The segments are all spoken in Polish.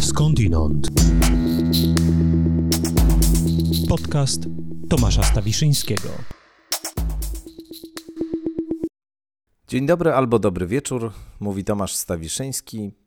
Skądinąd. Podcast Tomasza Stawiszyńskiego. Dzień dobry albo dobry wieczór, mówi Tomasz Stawiszyński.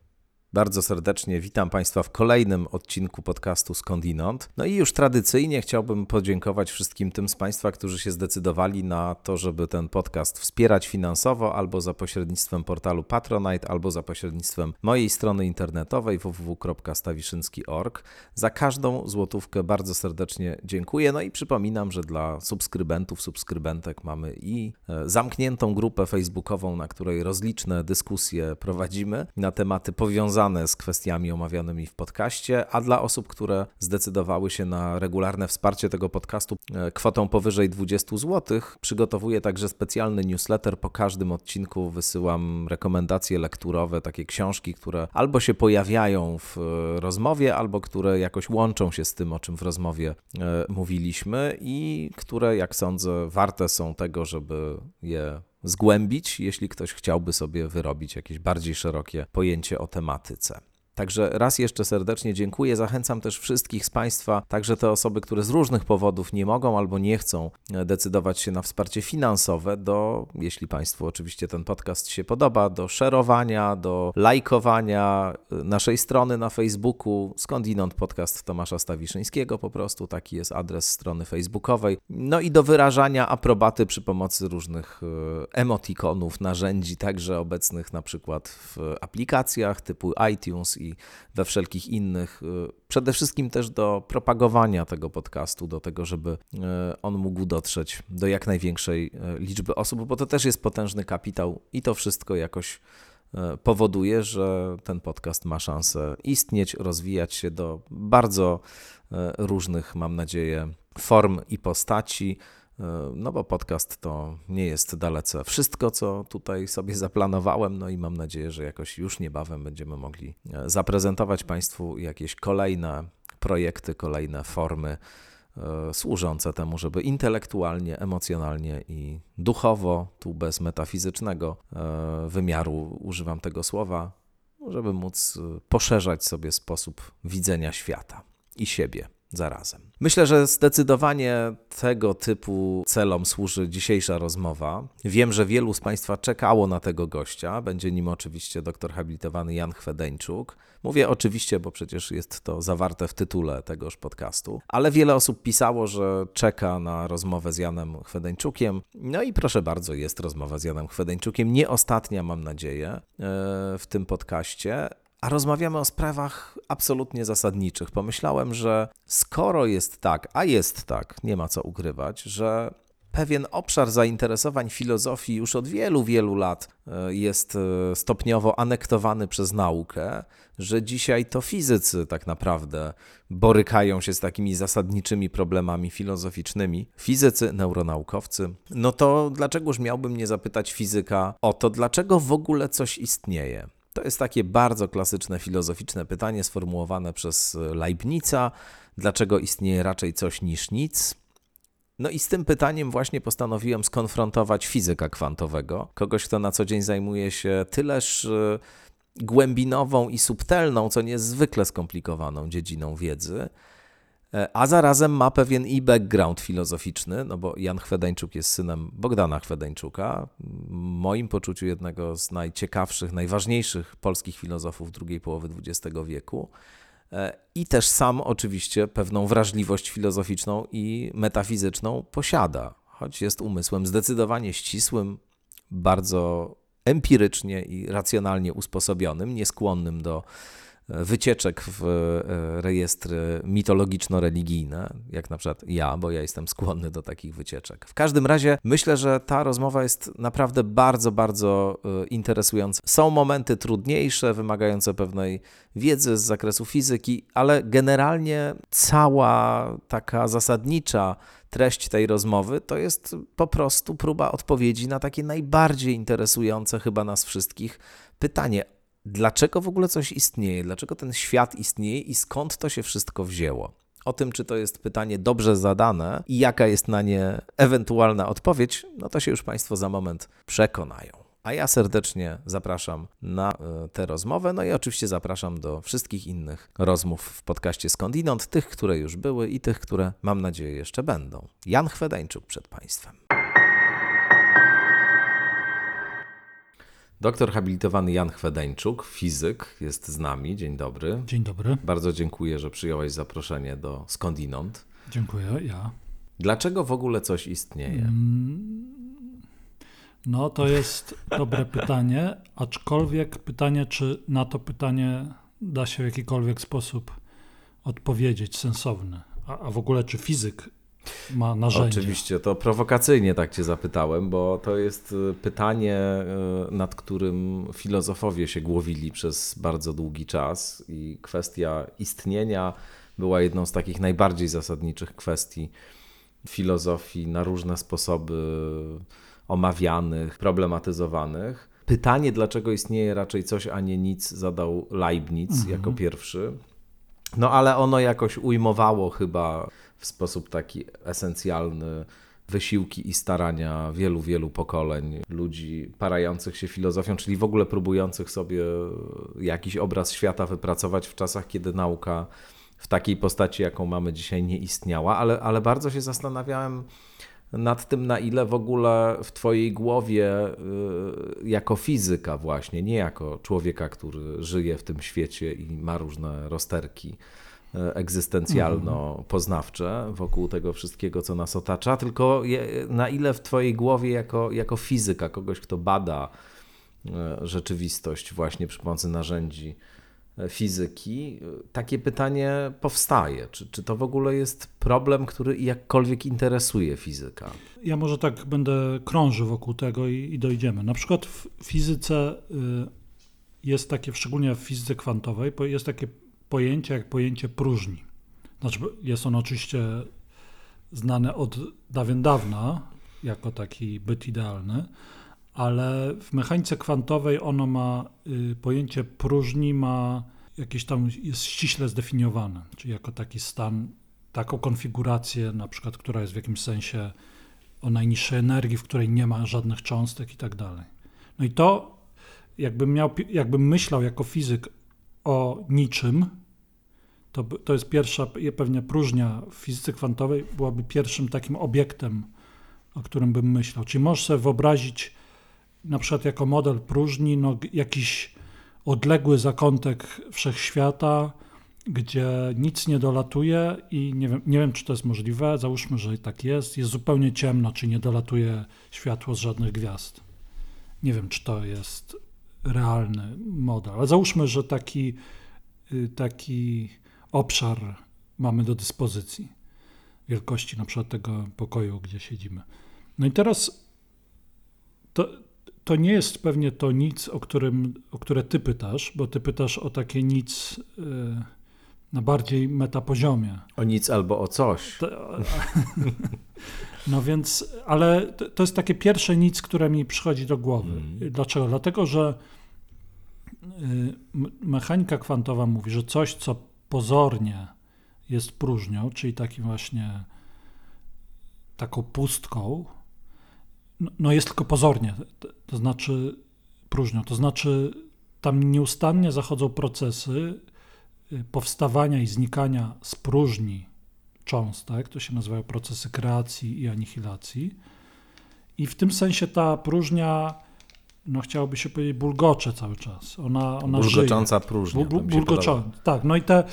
Bardzo serdecznie witam Państwa w kolejnym odcinku podcastu Skądinąd. No i już tradycyjnie chciałbym podziękować wszystkim tym z Państwa, którzy się zdecydowali na to, żeby ten podcast wspierać finansowo albo za pośrednictwem portalu Patronite, albo za pośrednictwem mojej strony internetowej www.stawiszynski.org. Za każdą złotówkę bardzo serdecznie dziękuję. No i przypominam, że dla subskrybentów, subskrybentek mamy i e, zamkniętą grupę facebookową, na której rozliczne dyskusje prowadzimy na tematy powiązane związane z kwestiami omawianymi w podcaście, a dla osób, które zdecydowały się na regularne wsparcie tego podcastu e, kwotą powyżej 20 zł, przygotowuję także specjalny newsletter. Po każdym odcinku wysyłam rekomendacje lekturowe, takie książki, które albo się pojawiają w e, rozmowie, albo które jakoś łączą się z tym, o czym w rozmowie e, mówiliśmy i które, jak sądzę, warte są tego, żeby je zgłębić, jeśli ktoś chciałby sobie wyrobić jakieś bardziej szerokie pojęcie o tematyce. Także raz jeszcze serdecznie dziękuję. Zachęcam też wszystkich z Państwa, także te osoby, które z różnych powodów nie mogą albo nie chcą e, decydować się na wsparcie finansowe, do, jeśli Państwu oczywiście ten podcast się podoba, do szerowania, do lajkowania e, naszej strony na Facebooku, skądinąd podcast Tomasza Stawiszyńskiego, po prostu taki jest adres strony facebookowej. No i do wyrażania aprobaty przy pomocy różnych e, emotikonów, narzędzi, także obecnych na przykład w aplikacjach typu iTunes i we wszelkich innych. Y, przede wszystkim też do propagowania tego podcastu, do tego, żeby y, on mógł dotrzeć do jak największej y, liczby osób, bo to też jest potężny kapitał i to wszystko jakoś powoduje, że ten podcast ma szansę istnieć, rozwijać się do bardzo różnych, mam nadzieję, form i postaci. E, no bo podcast to nie jest dalece wszystko, co tutaj sobie zaplanowałem, no i mam nadzieję, że jakoś już niebawem będziemy mogli e, zaprezentować Państwu jakieś kolejne projekty, kolejne formy e, służące temu, żeby intelektualnie, emocjonalnie i duchowo, tu bez metafizycznego wymiaru używam tego słowa, żeby móc poszerzać sobie sposób widzenia świata i siebie zarazem. Myślę, że zdecydowanie tego typu celom służy dzisiejsza rozmowa. Wiem, że wielu z Państwa czekało na tego gościa. Będzie nim oczywiście doktor habilitowany Jan Chwedeńczuk. Mówię oczywiście, bo przecież jest to zawarte w tytule tegoż podcastu, ale wiele osób pisało, że czeka na rozmowę z Janem Chwedeńczukiem. No i proszę bardzo, jest rozmowa z Janem Chwedeńczukiem. Nie ostatnia, mam nadzieję, e, w tym podcaście a rozmawiamy o sprawach absolutnie zasadniczych. Pomyślałem, że skoro jest tak, a jest tak, nie ma co ukrywać, że pewien obszar zainteresowań filozofii już od wielu, wielu lat e, jest e, stopniowo anektowany przez naukę, że dzisiaj to fizycy tak naprawdę borykają się z takimi zasadniczymi problemami filozoficznymi, fizycy, neuronaukowcy, no to dlaczegoż miałbym nie zapytać fizyka o to, dlaczego w ogóle coś istnieje? To jest takie bardzo klasyczne filozoficzne pytanie sformułowane przez Leibnica: dlaczego istnieje raczej coś niż nic? No i z tym pytaniem właśnie postanowiłem skonfrontować fizyka kwantowego, kogoś, kto na co dzień zajmuje się tyleż e, głębinową i subtelną, co niezwykle skomplikowaną dziedziną wiedzy, E, a zarazem ma pewien i background filozoficzny, no bo Jan Chwedeńczuk jest synem Bogdana Chwedeńczuka, moim poczuciu jednego z najciekawszych, najważniejszych polskich filozofów drugiej połowy XX wieku. E, I też sam oczywiście pewną wrażliwość filozoficzną i metafizyczną posiada, choć jest umysłem zdecydowanie ścisłym, bardzo empirycznie i racjonalnie usposobionym, nieskłonnym do wycieczek w e, rejestry mitologiczno-religijne, jak na przykład ja, bo ja jestem skłonny do takich wycieczek. W każdym razie myślę, że ta rozmowa jest naprawdę bardzo, bardzo e, interesująca. Są momenty trudniejsze, wymagające pewnej wiedzy z zakresu fizyki, ale generalnie cała taka zasadnicza treść tej rozmowy to jest po prostu próba odpowiedzi na takie najbardziej interesujące chyba nas wszystkich pytanie dlaczego w ogóle coś istnieje, dlaczego ten świat istnieje i skąd to się wszystko wzięło. O tym, czy to jest pytanie dobrze zadane i jaka jest na nie ewentualna odpowiedź, no to się już Państwo za moment przekonają. A ja serdecznie zapraszam na e, tę rozmowę, no i oczywiście zapraszam do wszystkich innych rozmów w podcaście Skądinąd, tych, które już były i tych, które mam nadzieję jeszcze będą. Jan Chwedańczuk przed Państwem. Doktor habilitowany Jan Chwedeńczuk, fizyk, jest z nami. Dzień dobry. Dzień dobry. Bardzo dziękuję, że przyjąłeś zaproszenie do Skądinąd. Dziękuję, ja. Dlaczego w ogóle coś istnieje? No, to jest dobre pytanie, aczkolwiek pytanie, czy na to pytanie da się w jakikolwiek sposób odpowiedzieć, sensowny. A, a w ogóle, czy fizyk ma narzędzie? Oczywiście, to prowokacyjnie tak Cię zapytałem, bo to jest y, pytanie, y, nad którym filozofowie się głowili przez bardzo długi czas i kwestia istnienia była jedną z takich najbardziej zasadniczych kwestii filozofii na różne sposoby omawianych, problematyzowanych. Pytanie, dlaczego istnieje raczej coś, a nie nic, zadał Leibniz Mhm. jako pierwszy. No ale ono jakoś ujmowało chyba w sposób taki esencjalny wysiłki i starania wielu, wielu pokoleń ludzi parających się filozofią, czyli w ogóle próbujących sobie jakiś obraz świata wypracować w czasach, kiedy nauka w takiej postaci, jaką mamy dzisiaj, nie istniała, ale, ale bardzo się zastanawiałem nad tym, na ile w ogóle w Twojej głowie, y, jako fizyka, właśnie, nie jako człowieka, który żyje w tym świecie i ma różne rozterki egzystencjalno-poznawcze wokół tego wszystkiego, co nas otacza, tylko na ile w Twojej głowie, jako, jako fizyka, kogoś, kto bada y, rzeczywistość właśnie przy pomocy narzędzi e, fizyki, takie pytanie powstaje. Czy, czy to w ogóle jest problem, który jakkolwiek interesuje fizyka? Ja może tak będę krążył wokół tego i, i dojdziemy. Na przykład w fizyce y, jest takie, szczególnie w fizyce kwantowej, jest takie pojęcie jak pojęcie próżni. Znaczy, jest ono oczywiście znane od dawien dawna jako taki byt idealny, ale w mechanice kwantowej ono ma y, pojęcie próżni ma jakieś tam jest ściśle zdefiniowane, czyli jako taki stan, taką konfigurację, na przykład, która jest w jakimś sensie o najniższej energii, w której nie ma żadnych cząstek i tak dalej. No i to, jakbym, miał, jakbym myślał jako fizyk o niczym, to, to jest pierwsza, pewnie próżnia w fizyce kwantowej byłaby pierwszym takim obiektem, o którym bym myślał. Czyli możesz sobie wyobrazić na przykład jako model próżni no, jakiś odległy zakątek wszechświata, gdzie nic nie dolatuje i nie wiem, nie wiem, czy to jest możliwe, załóżmy, że tak jest, jest zupełnie ciemno, czy nie dolatuje światło z żadnych gwiazd. Nie wiem, czy to jest realny model, ale załóżmy, że taki, y, taki obszar mamy do dyspozycji, wielkości na przykład tego pokoju, gdzie siedzimy. No i teraz to, to nie jest pewnie to nic, o, którym, o które ty pytasz, bo ty pytasz o takie nic y, na bardziej metapoziomie. O nic albo o coś. To- No więc, ale to, jest takie pierwsze nic, które mi przychodzi do głowy. Mhm. Dlaczego? Dlatego, że y, mechanika kwantowa mówi, że coś, co pozornie jest próżnią, czyli takim właśnie taką pustką, no, no jest tylko pozornie, to, to znaczy próżnią, to znaczy tam nieustannie zachodzą procesy y, powstawania i znikania z próżni cząstek, to się nazywają procesy kreacji i anihilacji. I w tym sensie ta próżnia, no chciałoby się powiedzieć, bulgocze cały czas. Ona, ona żyje. Bulgocząca próżnia. Bu- bu- to mi się podoba. bulgoczące. Tak, no i te,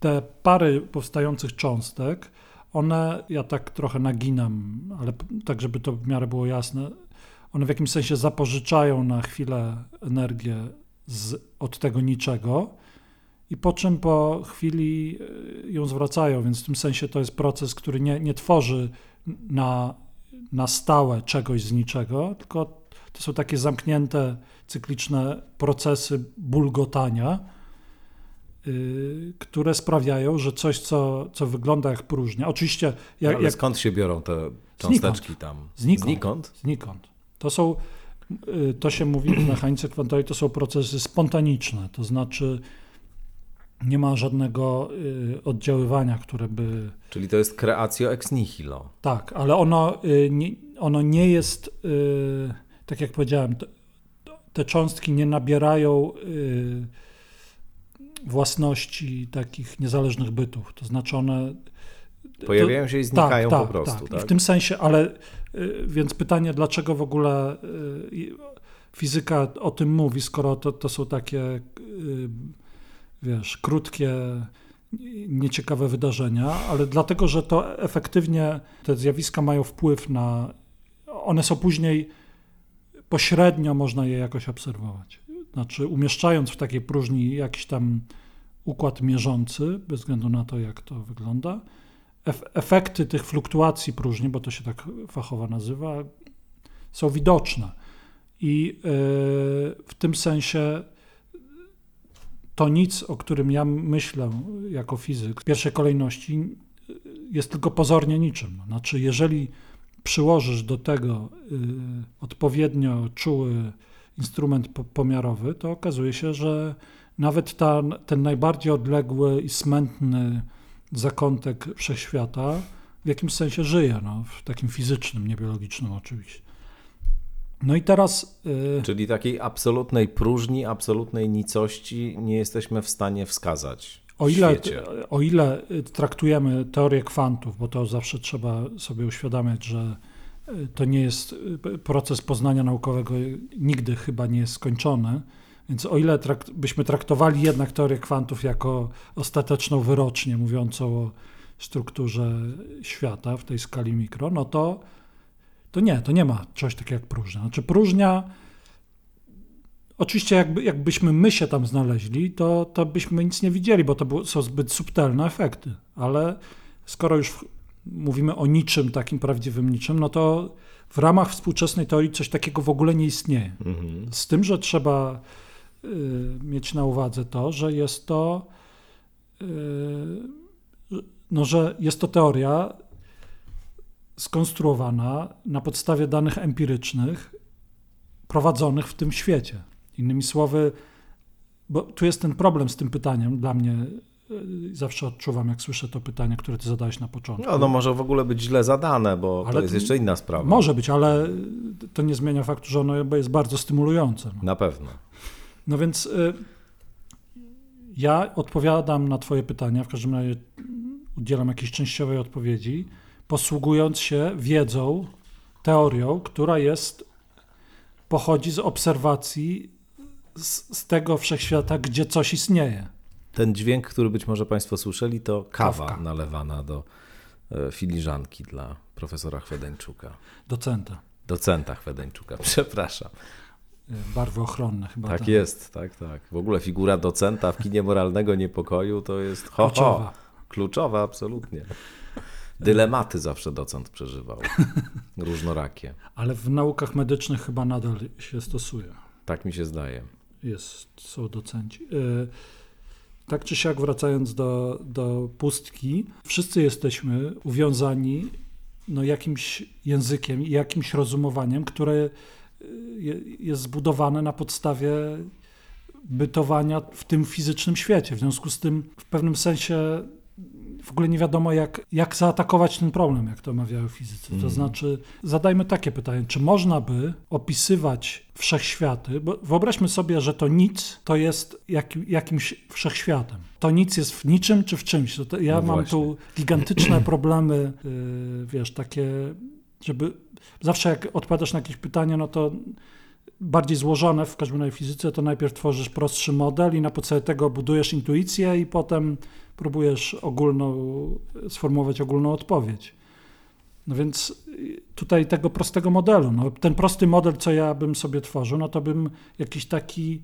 te pary powstających cząstek, one, ja tak trochę naginam, ale tak, żeby to w miarę było jasne, one w jakimś sensie zapożyczają na chwilę energię z, od tego niczego i po czym po chwili y, ją zwracają, więc w tym sensie to jest proces, który nie, nie tworzy na, na stałe czegoś z niczego, tylko to są takie zamknięte, cykliczne procesy bulgotania, y, które sprawiają, że coś, co, co wygląda jak próżnia, oczywiście No, jak, ale jak skąd się biorą te cząsteczki tam? Znikąd. Znikąd? znikąd. To są, y, to się mówi w mechanice kwantowej, to są procesy spontaniczne, to znaczy nie ma żadnego y, oddziaływania, które by. Czyli to jest creatio ex nihilo. Tak, ale ono, y, nie, ono nie jest, y, tak jak powiedziałem, te, te cząstki nie nabierają y, własności takich niezależnych bytów. To znaczy one. Pojawiają się i znikają tak, po prostu. Tak, tak? I w tym sensie, ale y, więc pytanie, dlaczego w ogóle y, fizyka o tym mówi, skoro to, to są takie, wiesz, krótkie, nieciekawe wydarzenia, ale dlatego, że to efektywnie te zjawiska mają wpływ na. One są później pośrednio można je jakoś obserwować. Znaczy, umieszczając w takiej próżni jakiś tam układ mierzący, bez względu na to, jak to wygląda, efekty tych fluktuacji próżni, bo to się tak fachowo nazywa, są widoczne. I yy, w tym sensie to nic, o którym ja myślę jako fizyk w pierwszej kolejności, jest tylko pozornie niczym. Znaczy, jeżeli przyłożysz do tego yy, odpowiednio czuły instrument pomiarowy, to okazuje się, że nawet ta, ten najbardziej odległy i smętny zakątek wszechświata w jakimś sensie żyje, no, w takim fizycznym, niebiologicznym oczywiście. No i teraz. Yy... Czyli takiej absolutnej próżni, absolutnej nicości nie jesteśmy w stanie wskazać. O ile, o ile traktujemy teorię kwantów, bo to zawsze trzeba sobie uświadamiać, że y, to nie jest y, proces poznania naukowego, nigdy chyba nie jest skończony. Więc o ile trakt, byśmy traktowali jednak teorię kwantów jako ostateczną wyrocznię mówiącą o strukturze świata w tej skali mikro, no to to nie, to nie ma czegoś takiego jak próżnia. Znaczy próżnia, oczywiście jakby, jakbyśmy my się tam znaleźli, to, to byśmy nic nie widzieli, bo to było, są zbyt subtelne efekty, ale skoro już mówimy o niczym takim prawdziwym niczym, no to w ramach współczesnej teorii coś takiego w ogóle nie istnieje. Mhm. Z tym, że trzeba y, mieć na uwadze to, że jest to y, no, że jest to teoria skonstruowana na podstawie danych empirycznych prowadzonych w tym świecie. Innymi słowy, bo tu jest ten problem z tym pytaniem dla mnie. Y, zawsze odczuwam, jak słyszę to pytanie, które ty zadałeś na początku. No, no może w ogóle być źle zadane, bo ale to jest jeszcze inna sprawa. Może być, ale to nie zmienia faktu, że ono jest bardzo stymulujące. No. Na pewno. No więc y, ja odpowiadam na Twoje pytania, w każdym razie udzielam jakiejś częściowej odpowiedzi posługując się wiedzą, teorią, która jest, pochodzi z obserwacji z, z tego wszechświata, gdzie coś istnieje. Ten dźwięk, który być może Państwo słyszeli, to kawa Kawka. nalewana do e, filiżanki dla profesora Chwedeńczuka. Docenta. Docenta Chwedeńczuka, przepraszam. E, barwy ochronne chyba. Tak, tak, jest, tak, tak. W ogóle figura docenta w kinie moralnego niepokoju to jest ho, ho. Kluczowa. Kluczowa, absolutnie. Dylematy zawsze docent przeżywał, różnorakie. Ale w naukach medycznych chyba nadal się stosuje. Tak mi się zdaje. Jest, są docenci. E, tak czy siak, wracając do, do pustki, wszyscy jesteśmy uwiązani no, jakimś językiem i jakimś rozumowaniem, które e, jest zbudowane na podstawie bytowania w tym fizycznym świecie. W związku z tym, w pewnym sensie, w ogóle nie wiadomo, jak, jak zaatakować ten problem, jak to mawiają fizycy. To mm. znaczy, zadajmy takie pytanie, czy można by opisywać wszechświaty, bo wyobraźmy sobie, że to nic to jest jak, jakimś wszechświatem. To nic jest w niczym czy w czymś. To, ja no mam właśnie. tu gigantyczne problemy, yy, wiesz, takie, żeby zawsze jak odpowiadasz na jakieś pytanie, no to bardziej złożone w każdym razie fizyce, to najpierw tworzysz prostszy model i na podstawie tego budujesz intuicję i potem próbujesz ogólną, sformułować ogólną odpowiedź. No więc tutaj tego prostego modelu, no ten prosty model, co ja bym sobie tworzył, no to bym jakiś taki,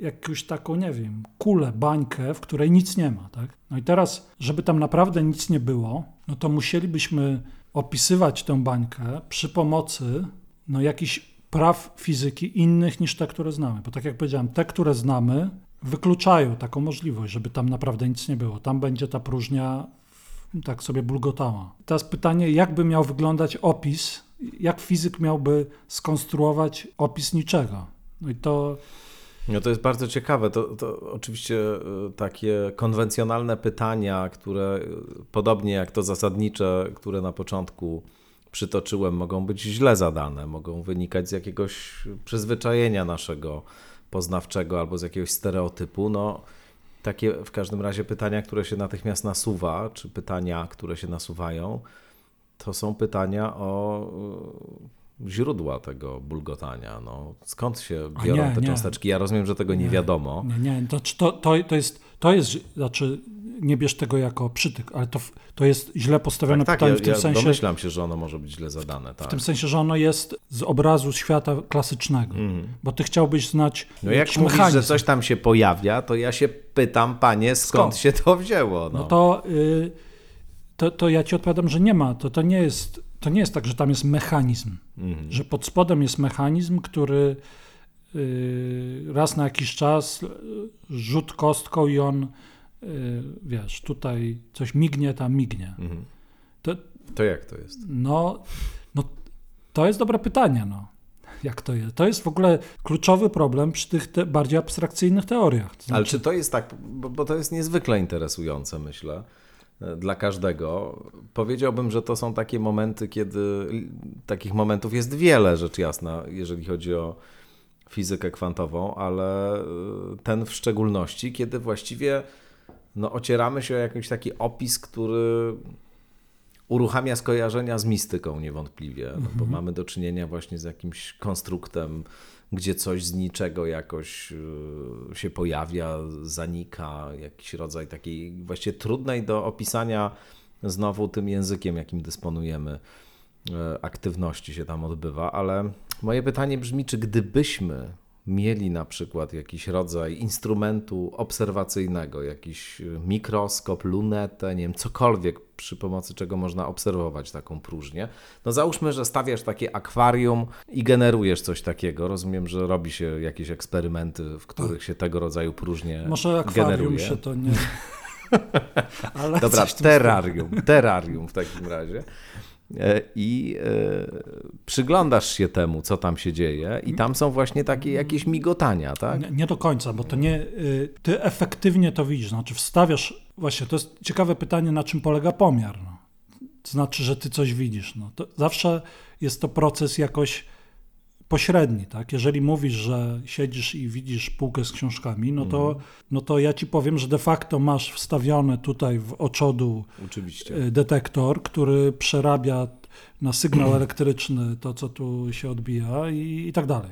jakąś taką, nie wiem, kulę, bańkę, w której nic nie ma, tak? No i teraz, żeby tam naprawdę nic nie było, no to musielibyśmy opisywać tę bańkę przy pomocy no, jakichś praw fizyki innych niż te, które znamy. Bo tak jak powiedziałem, te, które znamy, wykluczają taką możliwość, żeby tam naprawdę nic nie było. Tam będzie ta próżnia tak sobie bulgotała. Teraz pytanie, jakby miał wyglądać opis, jak fizyk miałby skonstruować opis niczego? No i to No to jest bardzo ciekawe. To, to oczywiście e, takie konwencjonalne pytania, które e, podobnie jak to zasadnicze, które na początku przytoczyłem, mogą być źle zadane, mogą wynikać z jakiegoś przyzwyczajenia naszego poznawczego albo z jakiegoś stereotypu. No, takie w każdym razie pytania, które się natychmiast nasuwa, czy pytania, które się nasuwają, to są pytania o e, źródła tego bulgotania. No, skąd się biorą nie, te nie. cząsteczki? Ja rozumiem, że tego nie, wiadomo. Nie, nie, to, to, to, to jest, to jest, znaczy nie bierz tego jako przytyk, ale to, to jest źle postawione tak, tak, pytanie ja, w tym ja sensie, domyślam się, że ono może być źle zadane. Tak. w tym sensie, że ono jest z obrazu świata klasycznego, bo ty chciałbyś znać no jak mówisz, mechanizm. że coś tam się pojawia, to ja się pytam, panie, skąd, Skąd? się to wzięło? No, No to, y, to, to ja ci odpowiadam, że nie ma. To, to, nie jest, to nie jest tak, że tam jest mechanizm. Mhm. Że pod spodem jest mechanizm, który y, raz na jakiś czas rzut kostką i on, wiesz, tutaj coś mignie, tam mignie. Mhm. To, To jak to jest? no, no, to jest dobre pytanie, no. Jak to jest? To jest w ogóle kluczowy problem przy tych te bardziej abstrakcyjnych teoriach. To Ale znaczy, czy to jest tak, bo, bo to jest niezwykle interesujące, myślę, e, dla każdego. Powiedziałbym, że to są takie momenty, kiedy takich momentów jest wiele, rzecz jasna, jeżeli chodzi o fizykę kwantową, ale e, ten w szczególności, kiedy właściwie no, ocieramy się o jakiś taki opis, który uruchamia skojarzenia z mistyką niewątpliwie, no, bo mamy do czynienia właśnie z jakimś konstruktem, gdzie coś z niczego jakoś y, się pojawia, zanika, jakiś rodzaj takiej właściwie trudnej do opisania znowu tym językiem, jakim dysponujemy, y, aktywności się tam odbywa, ale moje pytanie brzmi, czy gdybyśmy mieli na przykład jakiś rodzaj instrumentu obserwacyjnego, jakiś mikroskop, lunetę, nie wiem, cokolwiek, przy pomocy czego można obserwować taką próżnię. No załóżmy, że stawiasz takie akwarium i generujesz coś takiego. Rozumiem, że robi się jakieś eksperymenty, w których się tego rodzaju próżnie może akwarium generuje. się to nie... Ale Dobra, terrarium, terrarium w takim razie. E, I e, przyglądasz się temu, co tam się dzieje, i tam są właśnie takie jakieś migotania, tak? Nie, nie do końca, bo to nie. y, Ty efektywnie to widzisz. Znaczy, wstawiasz. Właśnie, to jest ciekawe pytanie, na czym polega pomiar. No. To znaczy, że ty coś widzisz. No. To zawsze jest to proces jakoś pośredni, tak? Jeżeli mówisz, że siedzisz i widzisz półkę z książkami, no to, no to ja ci powiem, że de facto masz wstawione tutaj w oczodu Oczywiście. y, detektor, który przerabia na sygnał elektryczny to, co tu się odbija i, i tak dalej.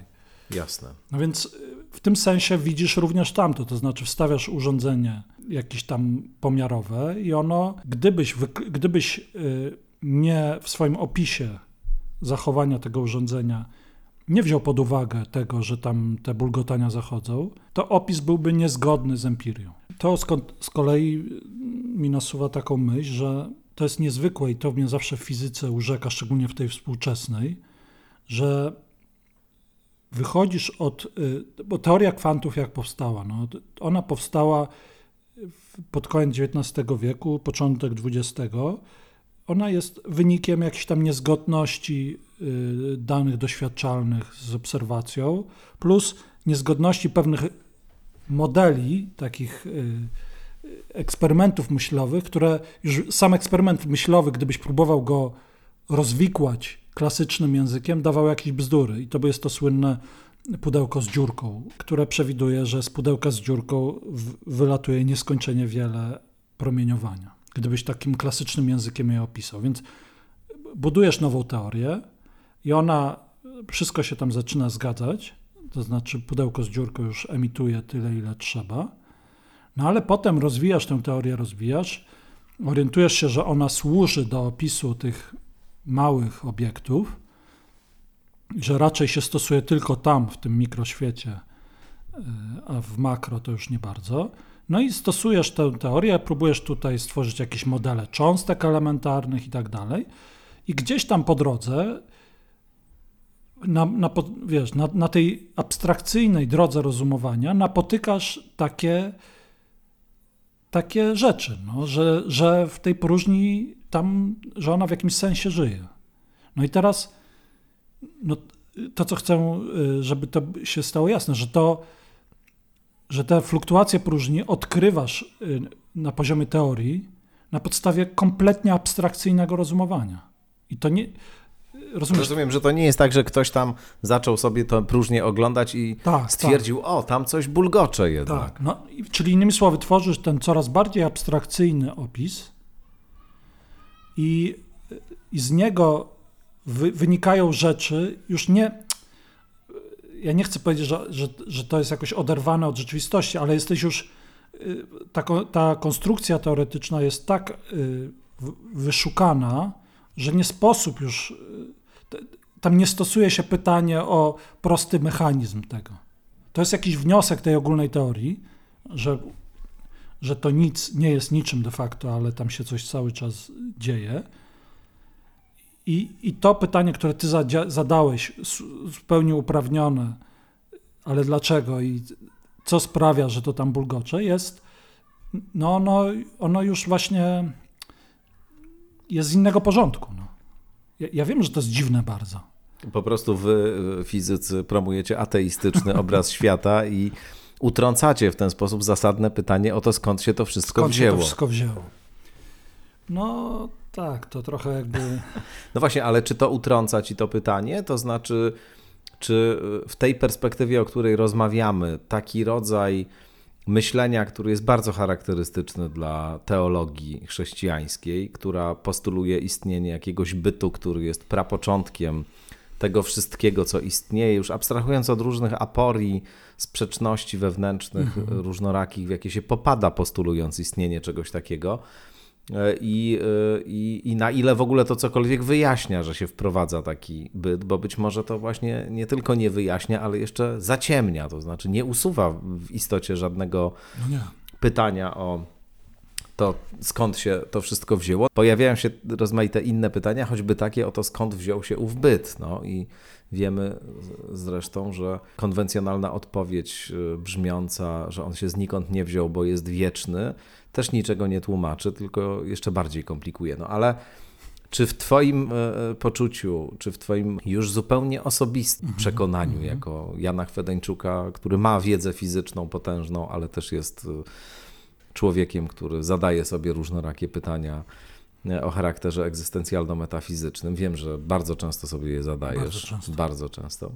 Jasne. No więc y, w tym sensie widzisz również tamto, to znaczy wstawiasz urządzenie jakieś tam pomiarowe i ono, gdybyś, gdybyś y, nie w swoim opisie zachowania tego urządzenia nie wziął pod uwagę tego, że tam te bulgotania zachodzą, to opis byłby niezgodny z empirią. To z kolei y, mi nasuwa taką myśl, że to jest niezwykłe i to mnie zawsze w fizyce urzeka, szczególnie w tej współczesnej, że wychodzisz od. y, Bo teoria kwantów jak powstała? No, ona powstała pod koniec XIX wieku, początek XX. Ona jest wynikiem jakichś tam niezgodności danych doświadczalnych z obserwacją, plus niezgodności pewnych modeli, takich y, eksperymentów myślowych, które już sam eksperyment myślowy, gdybyś próbował go rozwikłać klasycznym językiem, dawał jakieś bzdury. I to jest to słynne pudełko z dziurką, które przewiduje, że z pudełka z dziurką wylatuje nieskończenie wiele promieniowania. Gdybyś takim klasycznym językiem je opisał. Więc budujesz nową teorię i ona, wszystko się tam zaczyna zgadzać, to znaczy pudełko z dziurką już emituje tyle, ile trzeba. No ale potem rozwijasz tę teorię, rozwijasz, orientujesz się, że ona służy do opisu tych małych obiektów, że raczej się stosuje tylko tam, w tym mikroświecie, y, a w makro to już nie bardzo. No i stosujesz tę teorię, próbujesz tutaj stworzyć jakieś modele cząstek elementarnych i tak dalej. I gdzieś tam po drodze, na, na, wiesz, na, na tej abstrakcyjnej drodze rozumowania napotykasz takie, takie rzeczy, no, że, że w tej próżni tam, że ona w jakimś sensie żyje. No i teraz no, to, co chcę, y, żeby to się stało jasne, że to że te fluktuacje próżni odkrywasz y, na poziomie teorii na podstawie kompletnie abstrakcyjnego rozumowania. I to nie. Rozumiesz? Rozumiem, że to nie jest tak, że ktoś tam zaczął sobie to próżnie oglądać i tak, stwierdził, tak. o, tam coś bulgocze jednak. Tak, no, czyli innymi słowy, tworzysz ten coraz bardziej abstrakcyjny opis i, i z niego wy, wynikają rzeczy już nie. Ja nie chcę powiedzieć, że, że, że to jest jakoś oderwane od rzeczywistości, ale jesteś już. Y, ta, ta konstrukcja teoretyczna jest tak y, wyszukana, że nie sposób już. Y, tam nie stosuje się pytanie o prosty mechanizm tego. To jest jakiś wniosek tej ogólnej teorii, że, że to nic nie jest niczym de facto, ale tam się coś cały czas dzieje. I, i to pytanie, które ty zadałeś, zupełnie uprawnione, ale dlaczego i co sprawia, że to tam bulgocze, jest, no ono, ono już właśnie jest z innego porządku. No. Ja, ja wiem, że to jest dziwne bardzo. Po prostu wy, fizycy, promujecie ateistyczny obraz świata i utrącacie w ten sposób zasadne pytanie o to, skąd się to wszystko skąd wzięło. Skąd się to wszystko wzięło? No tak, to trochę jakby... No właśnie, ale czy to utrąca ci to pytanie? To znaczy, czy w tej perspektywie, o której rozmawiamy, taki rodzaj myślenia, który jest bardzo charakterystyczny dla teologii chrześcijańskiej, która postuluje istnienie jakiegoś bytu, który jest prapoczątkiem tego wszystkiego, co istnieje, już abstrahując od różnych aporii, sprzeczności wewnętrznych, mhm. różnorakich, w jakie się popada, postulując istnienie czegoś takiego. E, I, e, i, I na ile w ogóle to cokolwiek wyjaśnia, że się wprowadza taki byt, bo być może to właśnie nie tylko nie wyjaśnia, ale jeszcze zaciemnia, to znaczy nie usuwa w istocie żadnego no pytania o to, skąd się to wszystko wzięło. Pojawiają się rozmaite inne pytania, choćby takie o to, skąd wziął się ów byt. No i wiemy zresztą, że konwencjonalna odpowiedź e, brzmiąca, że on się znikąd nie wziął, bo jest wieczny, też niczego nie tłumaczy, tylko jeszcze bardziej komplikuje. No ale czy w Twoim e, e, poczuciu, czy w Twoim już zupełnie osobistym mhm, przekonaniu, mhm. jako Jana Chwedeńczuka, który ma wiedzę fizyczną potężną, ale też jest człowiekiem, który zadaje sobie różnorakie pytania o charakterze egzystencjalno-metafizycznym. Wiem, że bardzo często sobie je zadajesz. Bardzo często. Bardzo często.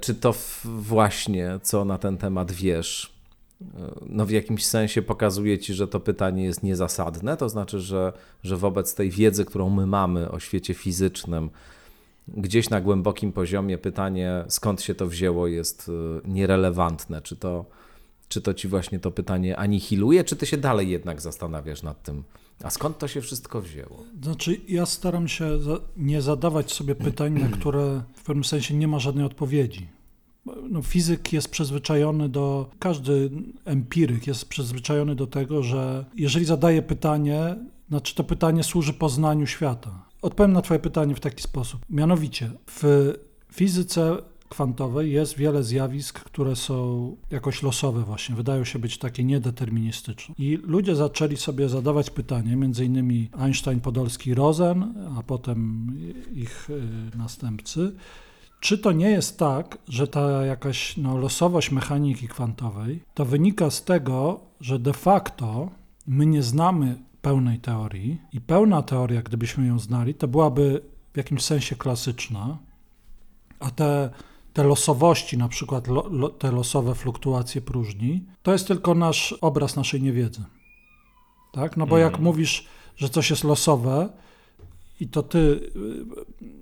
Czy to właśnie, co na ten temat wiesz, no w jakimś sensie pokazuje ci, że to pytanie jest niezasadne, to znaczy, że, że wobec tej wiedzy, którą my mamy o świecie fizycznym, gdzieś na głębokim poziomie pytanie, skąd się to wzięło, jest nierelewantne. Czy to, czy to ci właśnie to pytanie anihiluje, czy ty się dalej jednak zastanawiasz nad tym, a skąd to się wszystko wzięło? Znaczy, ja staram się nie zadawać sobie pytań, na które w pewnym sensie nie ma żadnej odpowiedzi no, fizyk jest przyzwyczajony do, każdy empiryk jest przyzwyczajony do tego, że jeżeli zadaje pytanie, znaczy to pytanie służy poznaniu świata. Odpowiem na Twoje pytanie w taki sposób. Mianowicie, w fizyce kwantowej jest wiele zjawisk, które są jakoś losowe właśnie, wydają się być takie niedeterministyczne. I ludzie zaczęli sobie zadawać pytanie, między innymi Einstein, Podolski, Rosen, a potem ich y, następcy, czy to nie jest tak, że ta jakaś no, losowość mechaniki kwantowej to wynika z tego, że de facto my nie znamy pełnej teorii i pełna teoria, gdybyśmy ją znali, to byłaby w jakimś sensie klasyczna, a te, te losowości, na przykład lo, lo, te losowe fluktuacje próżni, to jest tylko nasz obraz naszej niewiedzy. Tak? No bo jak mhm. mówisz, że coś jest losowe, i to ty y,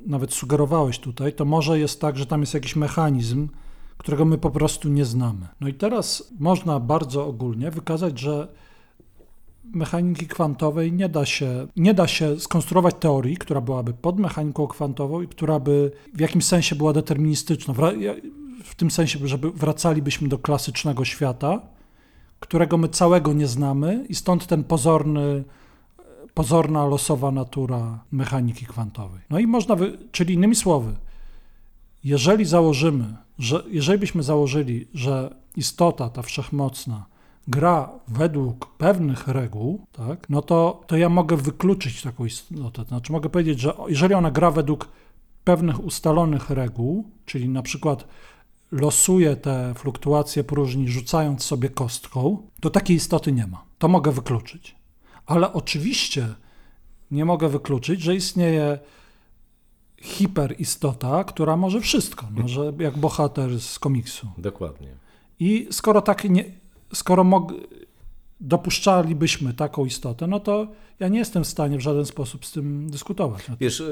nawet sugerowałeś tutaj, to może jest tak, że tam jest jakiś mechanizm, którego my po prostu nie znamy. No i teraz można bardzo ogólnie wykazać, że mechaniki kwantowej nie da się, nie da się skonstruować teorii, która byłaby pod mechaniką kwantową i która by w jakimś sensie była deterministyczna. W tym sensie, żeby wracalibyśmy do klasycznego świata, którego my całego nie znamy i stąd ten pozorny pozorna, losowa natura mechaniki kwantowej. No i można, wy... czyli innymi słowy, jeżeli założymy, że jeżeli byśmy założyli, że istota ta wszechmocna gra według pewnych reguł, tak, no to, to ja mogę wykluczyć taką istotę. Znaczy mogę powiedzieć, że jeżeli ona gra według pewnych ustalonych reguł, czyli na przykład losuje te fluktuacje próżni, rzucając sobie kostką, to takiej istoty nie ma. To mogę wykluczyć. Ale oczywiście nie mogę wykluczyć, że istnieje hiperistota, która może wszystko, może jak bohater z komiksu. Dokładnie. I skoro tak nie, skoro mog, dopuszczalibyśmy taką istotę, no to ja nie jestem w stanie w żaden sposób z tym dyskutować. Wiesz,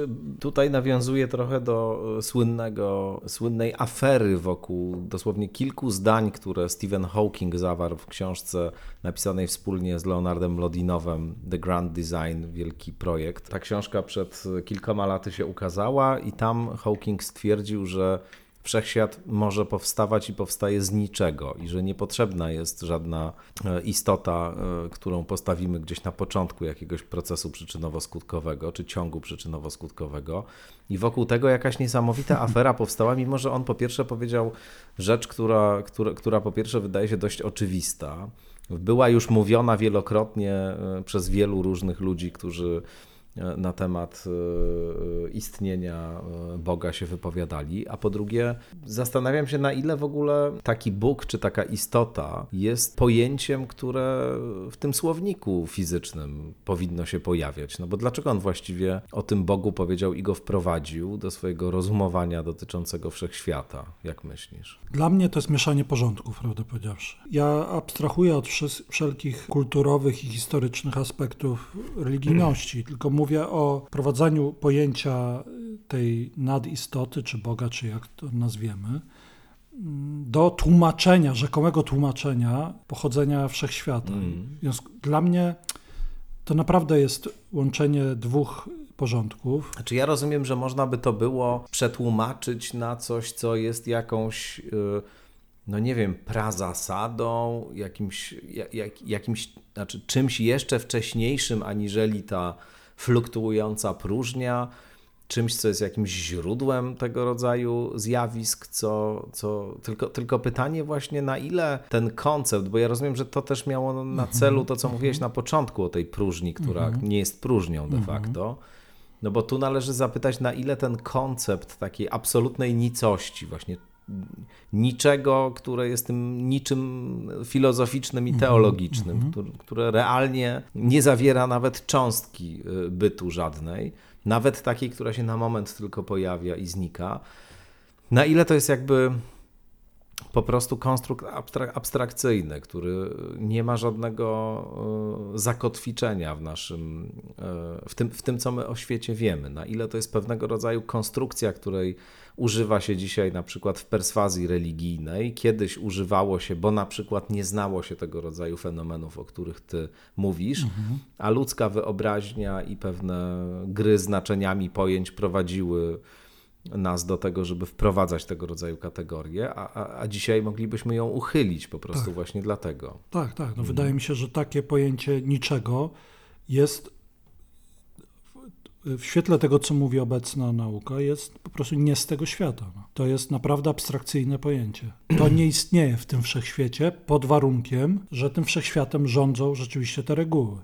tutaj nawiązuje trochę do e, słynnego, słynnej afery wokół dosłownie kilku zdań, które Stephen Hawking zawarł w książce napisanej wspólnie z Leonardem Lodinowem The Grand Design, wielki projekt. Ta książka przed kilkoma laty się ukazała i tam Hawking stwierdził, że wszechświat może powstawać i powstaje z niczego i że niepotrzebna jest żadna e, istota, e, którą postawimy gdzieś na początku jakiegoś procesu przyczynowo-skutkowego czy ciągu przyczynowo-skutkowego. I wokół tego jakaś niesamowita afera powstała, mimo że on po pierwsze powiedział rzecz, która, która, która po pierwsze wydaje się dość oczywista. Była już mówiona wielokrotnie e, przez wielu różnych ludzi, którzy na temat e, istnienia e, Boga się wypowiadali, a po drugie zastanawiam się na ile w ogóle taki Bóg czy taka istota jest pojęciem, które w tym słowniku fizycznym powinno się pojawiać. No bo dlaczego on właściwie o tym Bogu powiedział i go wprowadził do swojego rozumowania dotyczącego wszechświata? Jak myślisz? Dla mnie to jest mieszanie porządków, prawdę powiedziawszy. Ja abstrahuję od wszelkich kulturowych i historycznych aspektów religijności, tylko mówię mówię o prowadzeniu pojęcia tej nadistoty, czy Boga, czy jak to nazwiemy, do tłumaczenia, rzekomego tłumaczenia pochodzenia wszechświata. Mm. Dla mnie to naprawdę jest łączenie dwóch porządków. Znaczy ja rozumiem, że można by to było przetłumaczyć na coś, co jest jakąś, y, no nie wiem, prazasadą, jakimś, jak, jakimś znaczy czymś jeszcze wcześniejszym aniżeli ta fluktuująca próżnia, czymś, co jest jakimś źródłem tego rodzaju zjawisk, co, co tylko, tylko pytanie właśnie na ile ten koncept, bo ja rozumiem, że to też miało na mhm, celu to, co mhm. mówiłeś na początku o tej próżni, która mhm. nie jest próżnią de facto. No bo tu należy zapytać, na ile ten koncept takiej absolutnej nicości, właśnie niczego, które jest tym niczym filozoficznym i mhm, teologicznym, mm -hmm. które, realnie nie zawiera nawet cząstki y, bytu żadnej, nawet takiej, która się na moment tylko pojawia i znika. Na ile to jest jakby po prostu konstrukt abstrakcyjny, który nie ma żadnego y, zakotwiczenia w naszym, y, w tym, w tym, co my o świecie wiemy. Na ile to jest pewnego rodzaju konstrukcja, której używa się dzisiaj na przykład w perswazji religijnej. Kiedyś używało się, bo na przykład nie znało się tego rodzaju fenomenów, o których ty mówisz, mhm. a ludzka wyobraźnia i pewne gry znaczeniami pojęć prowadziły nas do tego, żeby wprowadzać tego rodzaju kategorie, a, a, a dzisiaj moglibyśmy ją uchylić po prostu tak. właśnie dlatego. Tak, tak. No mhm. Wydaje mi się, że takie pojęcie niczego jest w świetle tego, co mówi obecna nauka, jest po prostu nie z tego świata. No. To jest naprawdę abstrakcyjne pojęcie. To nie istnieje w tym wszechświecie pod warunkiem, że tym wszechświatem rządzą rzeczywiście te reguły.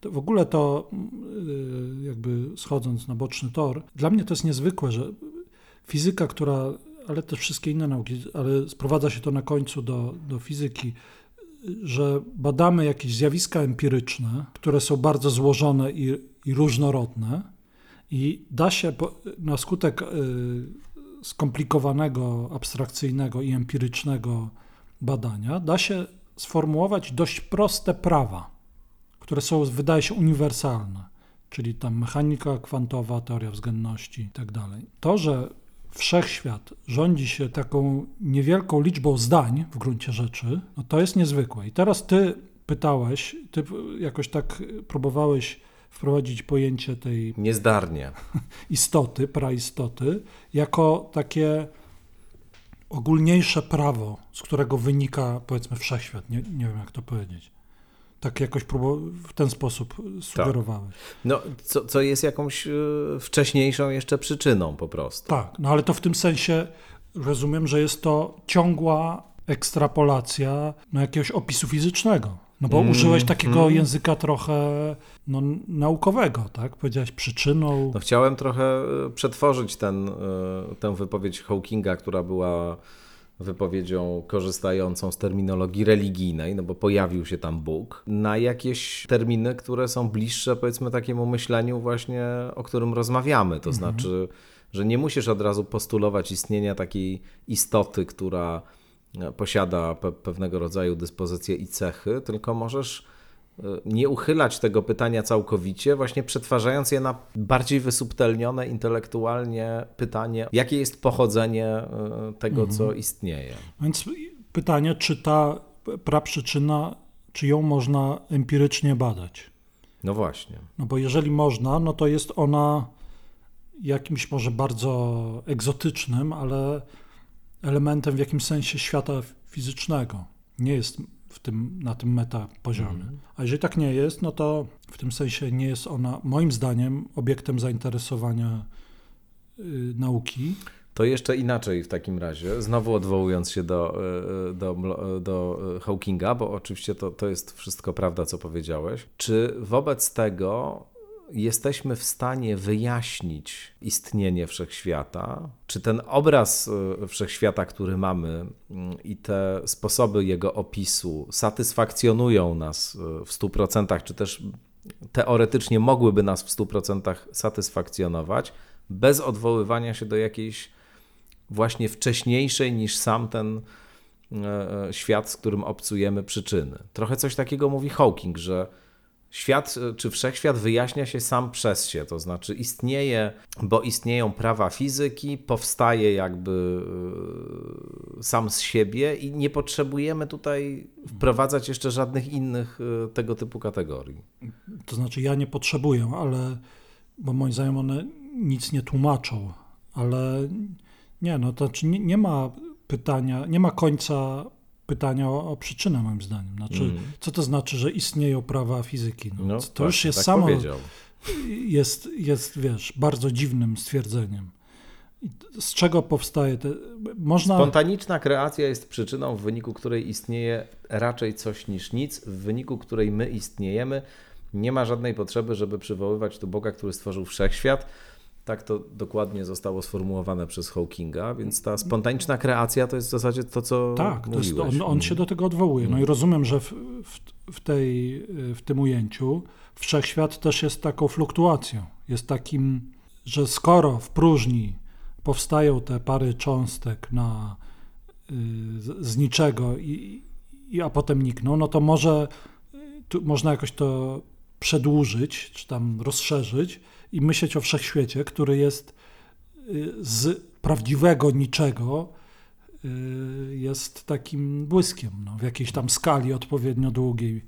To w ogóle to, y, jakby schodząc na boczny tor, dla mnie to jest niezwykłe, że fizyka, która, ale też wszystkie inne nauki, ale sprowadza się to na końcu do, do fizyki, że badamy jakieś zjawiska empiryczne, które są bardzo złożone i, i różnorodne, i da się na skutek y, skomplikowanego, abstrakcyjnego i empirycznego badania, da się sformułować dość proste prawa, które są, wydaje się, uniwersalne, czyli tam mechanika kwantowa, teoria względności itd. Tak to, że wszechświat rządzi się taką niewielką liczbą zdań w gruncie rzeczy, no to jest niezwykłe. I teraz ty pytałeś, ty jakoś tak próbowałeś wprowadzić pojęcie tej niezdarnie istoty, praistoty, jako takie ogólniejsze prawo, z którego wynika powiedzmy wszechświat. Nie, nie wiem, jak to powiedzieć. Tak jakoś w ten sposób sugerowałeś. Tak. No, co, co jest jakąś y, wcześniejszą jeszcze przyczyną po prostu. Tak, no ale to w tym sensie rozumiem, że jest to ciągła ekstrapolacja no, jakiegoś opisu fizycznego. No bo mm, użyłeś takiego mm. języka trochę no, naukowego, tak? Powiedziałeś przyczyną. No chciałem trochę e, przetworzyć ten, e, tę wypowiedź Hawkinga, która była wypowiedzią korzystającą z terminologii religijnej, no bo pojawił się tam Bóg, na jakieś terminy, które są bliższe powiedzmy takiemu myśleniu właśnie, o którym rozmawiamy. To mhm. znaczy, że nie musisz od razu postulować istnienia takiej istoty, która posiada pe pewnego rodzaju dyspozycje i cechy, tylko możesz e, nie uchylać tego pytania całkowicie, właśnie przetwarzając je na bardziej wysubtelnione intelektualnie pytanie, jakie jest pochodzenie e, tego, mhm. co istnieje. Więc pytanie, czy ta praprzyczyna, czy ją można empirycznie badać? No właśnie. No bo jeżeli można, no to jest ona jakimś może bardzo egzotycznym, ale elementem w jakimś sensie świata fizycznego. Nie jest w tym, na tym meta poziomie. Mhm. A jeżeli tak nie jest, no to w tym sensie nie jest ona, moim zdaniem, obiektem zainteresowania y, nauki. To jeszcze inaczej w takim razie, znowu odwołując się do, y, y, do, do Hawkinga, bo oczywiście to, to jest wszystko prawda, co powiedziałeś. Czy wobec tego jesteśmy w stanie wyjaśnić istnienie wszechświata, czy ten obraz e, wszechświata, który mamy mm, i te sposoby jego opisu satysfakcjonują nas e, w 100%, czy też teoretycznie mogłyby nas w 100% satysfakcjonować, bez odwoływania się do jakiejś właśnie wcześniejszej niż sam ten e, świat, z którym obcujemy przyczyny. Trochę coś takiego mówi Hawking, że świat czy wszechświat wyjaśnia się sam przez się, to znaczy istnieje, bo istnieją prawa fizyki, powstaje jakby e, sam z siebie i nie potrzebujemy tutaj wprowadzać jeszcze żadnych innych e, tego typu kategorii. To znaczy ja nie potrzebuję, ale bo moim zdaniem one nic nie tłumaczą, ale nie, no to znaczy nie, nie ma pytania, nie ma końca pytania o, o przyczynę, moim zdaniem. Znaczy, mm. Co to znaczy, że istnieją prawa fizyki? No, no to już jest tak samo. Jest, jest, wiesz, bardzo dziwnym stwierdzeniem. Z czego powstaje te. Można... Spontaniczna kreacja jest przyczyną, w wyniku której istnieje raczej coś niż nic, w wyniku której my istniejemy. Nie ma żadnej potrzeby, żeby przywoływać tu Boga, który stworzył wszechświat tak to dokładnie zostało sformułowane przez Hawkinga, więc ta spontaniczna kreacja to jest w zasadzie to, co Tak, to jest, on, on, się do tego odwołuje. No i rozumiem, że w, w, tej, w tym ujęciu wszechświat też jest taką fluktuacją. Jest takim, że skoro w próżni powstają te pary cząstek na, y, z niczego, i, i, a potem nikną, no to może tu, można jakoś to przedłużyć, czy tam rozszerzyć, i myśleć o wszechświecie, który jest y, z prawdziwego niczego, y, jest takim błyskiem no, w jakiejś tam skali odpowiednio długiej,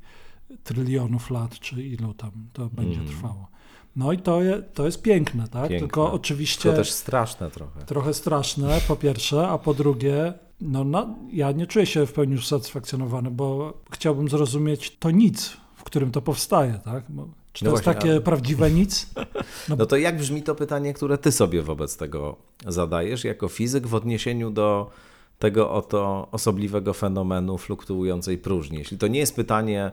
trylionów lat, czy ilu tam to będzie mm. trwało. No i to, je, to jest piękne, tak? Piękne. Tylko oczywiście. To też straszne trochę. Trochę straszne, po pierwsze, a po drugie, no, no, ja nie czuję się w pełni usatysfakcjonowany, bo chciałbym zrozumieć to nic, w którym to powstaje, tak? Bo czy to no jest właśnie, takie a... prawdziwe nic? No. no to jak brzmi to pytanie, które ty sobie wobec tego zadajesz jako fizyk w odniesieniu do tego oto osobliwego fenomenu fluktuującej próżni? Jeśli to nie jest pytanie,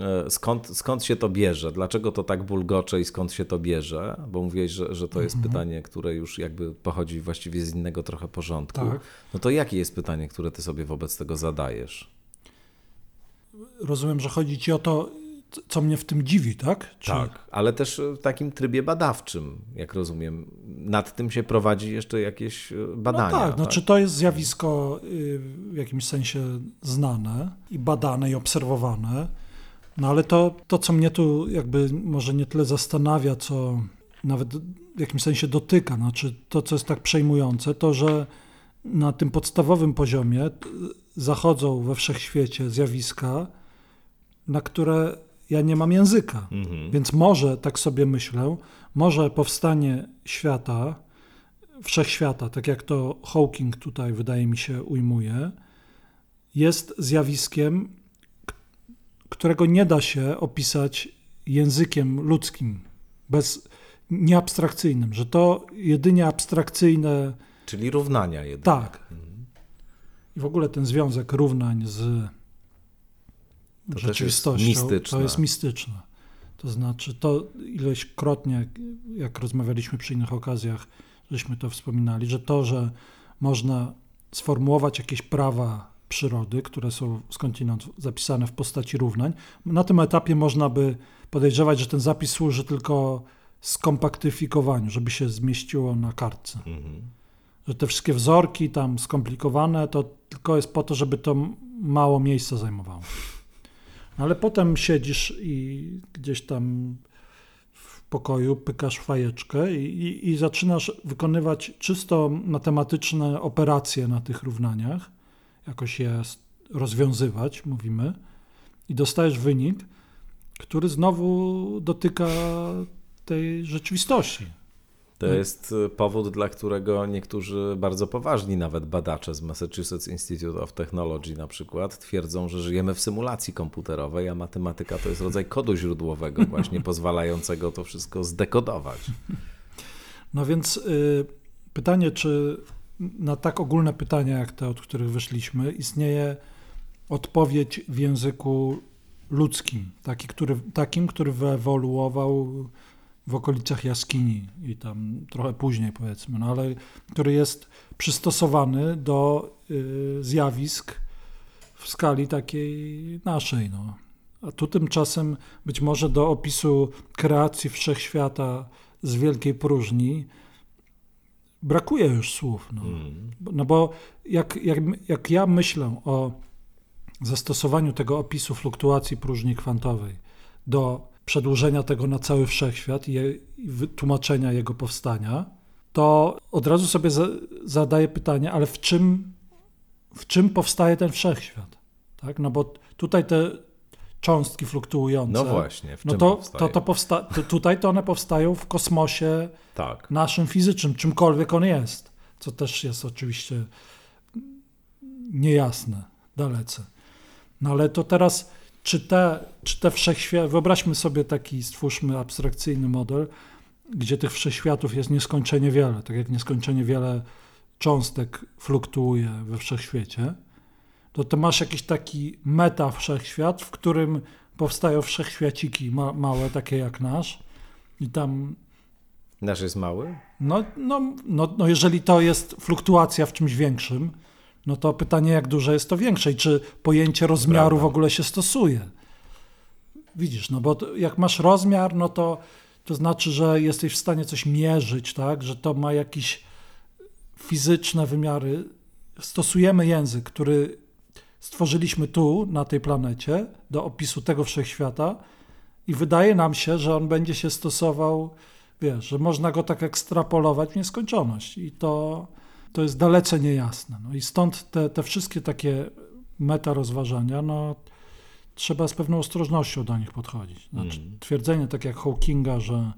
e, skąd, skąd się to bierze, dlaczego to tak bulgocze i skąd się to bierze, bo mówiłeś, że, że to jest mhm. pytanie, które już jakby pochodzi właściwie z innego trochę porządku, tak. no to jakie jest pytanie, które ty sobie wobec tego zadajesz? Rozumiem, że chodzi ci o to, co mnie w tym dziwi, tak? Czy... Tak, ale też w takim trybie badawczym, jak rozumiem. Nad tym się prowadzi jeszcze jakieś e, badania. No tak, tak? znaczy to jest zjawisko y, w jakimś sensie znane i badane i obserwowane. No ale to, to, co mnie tu jakby może nie tyle zastanawia, co nawet w jakimś sensie dotyka, znaczy to, co jest tak przejmujące, to, że na tym podstawowym poziomie zachodzą we wszechświecie zjawiska, na które ja nie mam języka. Mhm. Więc może, tak sobie myślę, może powstanie świata, wszechświata, tak jak to Hawking tutaj wydaje mi się ujmuje, jest zjawiskiem, którego nie da się opisać językiem ludzkim, bez nieabstrakcyjnym, że to jedynie abstrakcyjne. Czyli równania jedynie. Tak. I w ogóle ten związek równań z to rzeczywistością, jest to jest mistyczne. To znaczy, to ileśkrotnie, jak rozmawialiśmy przy innych okazjach, żeśmy to wspominali, że to, że można sformułować jakieś prawa przyrody, które są skądinąd zapisane w postaci równań. Na tym etapie można by podejrzewać, że ten zapis służy tylko skompaktyfikowaniu, żeby się zmieściło na kartce. Mhm. Że te wszystkie wzorki tam skomplikowane, to tylko jest po to, żeby to mało miejsca zajmowało. Ale potem siedzisz i gdzieś tam w pokoju pykasz fajeczkę i, i, i zaczynasz wykonywać czysto matematyczne operacje na tych równaniach, jakoś je rozwiązywać, mówimy, i dostajesz wynik, który znowu dotyka tej rzeczywistości. To tak. jest y, powód, dla którego niektórzy bardzo poważni, nawet badacze z Massachusetts Institute of Technology na przykład, twierdzą, że żyjemy w symulacji komputerowej, a matematyka to jest rodzaj kodu źródłowego, właśnie pozwalającego to wszystko zdekodować. No więc y, pytanie, czy na tak ogólne pytania jak te, od których wyszliśmy, istnieje odpowiedź w języku ludzkim, taki, który, takim, który wyewoluował w okolicach jaskini i tam trochę później powiedzmy, no ale który jest przystosowany do y, zjawisk w skali takiej naszej. No. A tu tymczasem być może do opisu kreacji wszechświata z wielkiej próżni brakuje już słów. No, mm. no bo jak, jak, jak ja myślę o zastosowaniu tego opisu fluktuacji próżni kwantowej do przedłużenia tego na cały wszechświat i wytłumaczenia jego powstania, to od razu sobie zadaję pytanie, ale w czym, w czym powstaje ten wszechświat? Tak? No bo tutaj te cząstki fluktuujące. No właśnie, w czym no to, to, to, powsta to tutaj to one powstają w kosmosie tak. naszym fizycznym, czymkolwiek on jest, co też jest oczywiście niejasne, dalece. No ale to teraz czy te, czy te wszechświaty, wyobraźmy sobie taki, stwórzmy abstrakcyjny model, gdzie tych wszechświatów jest nieskończenie wiele, tak jak nieskończenie wiele cząstek fluktuuje we wszechświecie, to ty masz jakiś taki meta wszechświat, w którym powstają wszechświaciki ma, małe, takie jak nasz i tam... Nasz jest mały? No, no, no, no jeżeli to jest fluktuacja w czymś większym, no to pytanie, jak duże jest to większe i czy pojęcie rozmiaru Prawda. w ogóle się stosuje. Widzisz, no bo jak masz rozmiar, no to to znaczy, że jesteś w stanie coś mierzyć, tak? że to ma jakieś fizyczne wymiary. Stosujemy język, który stworzyliśmy tu, na tej planecie, do opisu tego wszechświata i wydaje nam się, że on będzie się stosował, wiesz, że można go tak ekstrapolować w nieskończoność. I to to jest dalece niejasne. No i stąd te, te wszystkie takie meta rozważania, no, trzeba z pewną ostrożnością do nich podchodzić. Znaczy, mm. Twierdzenie tak jak Hawkinga, że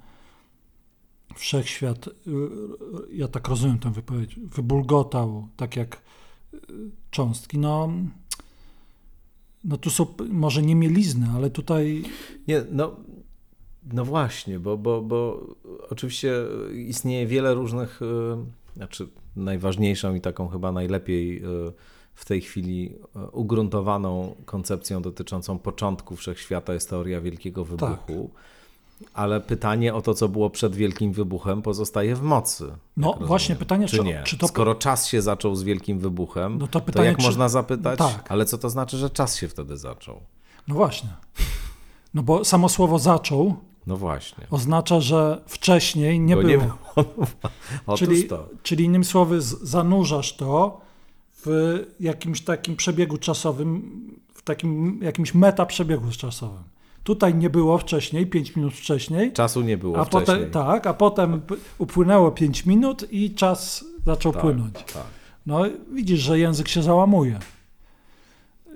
wszechświat, y, ja tak rozumiem tę wypowiedź, wybulgotał tak jak y, cząstki, no, no tu są może nie mielizny, ale tutaj... Nie, no, no właśnie, bo, bo, bo oczywiście istnieje wiele różnych, y, znaczy najważniejszą i taką chyba najlepiej e, w tej chwili e, ugruntowaną koncepcją dotyczącą początku wszechświata jest teoria Wielkiego Wybuchu. Tak. Ale pytanie o to, co było przed Wielkim Wybuchem, pozostaje w mocy. No właśnie, pytanie, czy, nie? Czy to... Skoro czas się zaczął z Wielkim Wybuchem, no to, pytanie, to jak czy... można zapytać, tak. ale co to znaczy, że czas się wtedy zaczął? No właśnie. No bo samo słowo zaczął no właśnie. Oznacza, że wcześniej nie Go było. Nie było. czyli, to. czyli innymi słowy, zanurzasz to w jakimś takim przebiegu czasowym, w takim jakimś meta przebiegu czasowym. Tutaj nie było wcześniej, 5 minut wcześniej. Czasu nie było a wcześniej. Potem, tak, a potem upłynęło 5 minut i czas zaczął tak, płynąć. Tak. No widzisz, że język się załamuje.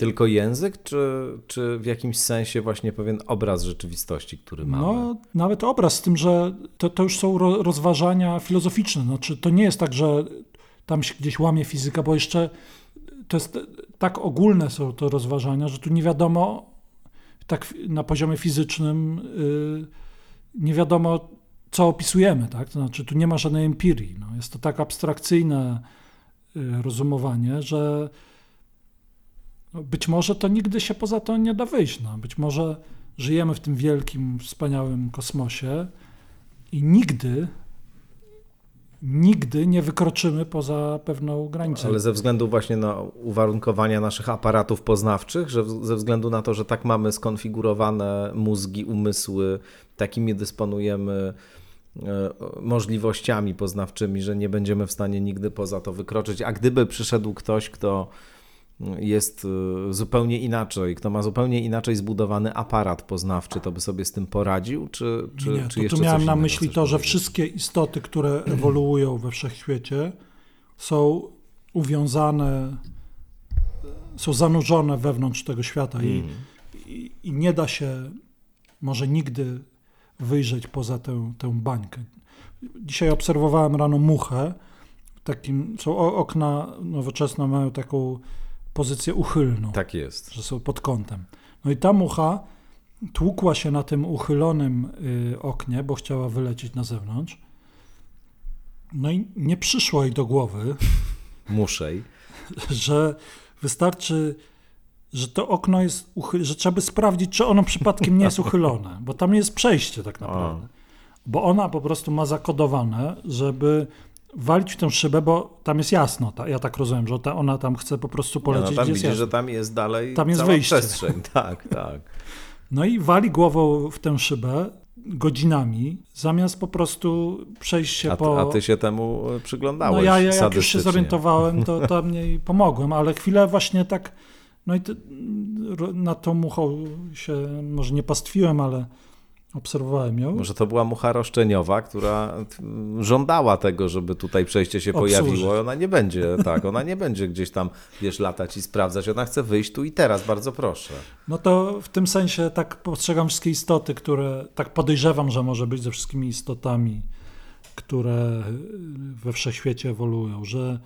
Tylko język, czy, czy w jakimś sensie właśnie pewien obraz rzeczywistości, który mamy? No, nawet obraz, z tym, że to, to już są rozważania filozoficzne. Znaczy, to nie jest tak, że tam się gdzieś łamie fizyka, bo jeszcze to jest tak ogólne są to rozważania, że tu nie wiadomo, tak na poziomie fizycznym, yy, nie wiadomo, co opisujemy. Tak? To znaczy, tu nie ma żadnej empirii. No, jest to tak abstrakcyjne yy, rozumowanie, że być może to nigdy się poza to nie da wyjść. No. Być może żyjemy w tym wielkim, wspaniałym kosmosie i nigdy nigdy nie wykroczymy poza pewną granicę. Ale ze względu właśnie na uwarunkowania naszych aparatów poznawczych, że ze względu na to, że tak mamy skonfigurowane mózgi, umysły, takimi dysponujemy e, możliwościami poznawczymi, że nie będziemy w stanie nigdy poza to wykroczyć. A gdyby przyszedł ktoś, kto jest y, zupełnie inaczej, kto ma zupełnie inaczej zbudowany aparat poznawczy, to by sobie z tym poradził? Czy, czy, nie, czy to tu miałem na myśli to, że powiedzieć? wszystkie istoty, które ewoluują we wszechświecie, są uwiązane, są zanurzone wewnątrz tego świata i, Mhm. i, i nie da się może nigdy wyjrzeć poza tę, tę bańkę. Dzisiaj obserwowałem rano muchę. Takim, są okna nowoczesne, mają taką pozycję uchylną Tak jest. że są pod kątem. No i ta mucha tłukła się na tym uchylonym y, oknie, bo chciała wylecieć na zewnątrz. No i nie przyszło jej do głowy, Muszę. że wystarczy, że to okno jest uchy- że trzeba by sprawdzić, czy ono przypadkiem nie jest uchylone, bo tam jest przejście tak naprawdę. Bo ona po prostu ma zakodowane, żeby walić w tę szybę, bo tam jest jasno. Ta, ja tak rozumiem, że ta, ona tam chce po prostu No, polecieć, no, tam gdzie jasno. że tam jest dalej Tam jest wyjście. przestrzeń. Tak, tak. No i wali głową w tę szybę godzinami, zamiast po prostu przejść się A, po... a ty się temu e, przyglądałeś no ja, ja jak już się zorientowałem, to tam jej pomogłem, ale chwilę właśnie tak, no i to, nad tą muchą się może nie pastwiłem, ale obserwowałem ją. Może to była mucha roszczeniowa, która mm, żądała tego, żeby tutaj przejście się pojawiło. i Ona nie będzie, tak, ona nie będzie gdzieś tam, wiesz, latać i sprawdzać. Ona chce wyjść tu i teraz, bardzo proszę. No to w tym sensie tak postrzegam wszystkie istoty, które, tak podejrzewam, że może być ze wszystkimi istotami, które we wszechświecie ewoluują, że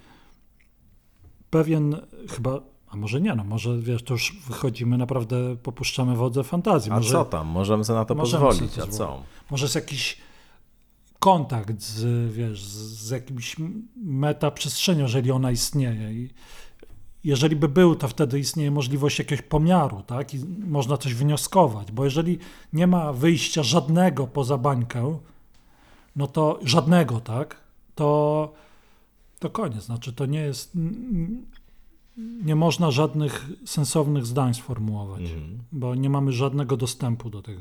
pewien chyba, a może nie, no może wiesz, to już wychodzimy naprawdę, popuszczamy wodze fantazji. A może, co tam? Możemy sobie na to pozwolić. A co? może jest jakiś kontakt z, wiesz, z, z jakimś metaprzestrzenią, jeżeli ona istnieje. I jeżeli by był, to wtedy istnieje możliwość jakiegoś pomiaru, tak? I można coś wnioskować, bo jeżeli nie ma wyjścia żadnego poza bańkę, no to żadnego, tak? To, to koniec. Znaczy, to nie jest. Nie można żadnych sensownych zdań sformułować, Mhm. bo nie mamy żadnego dostępu do tego.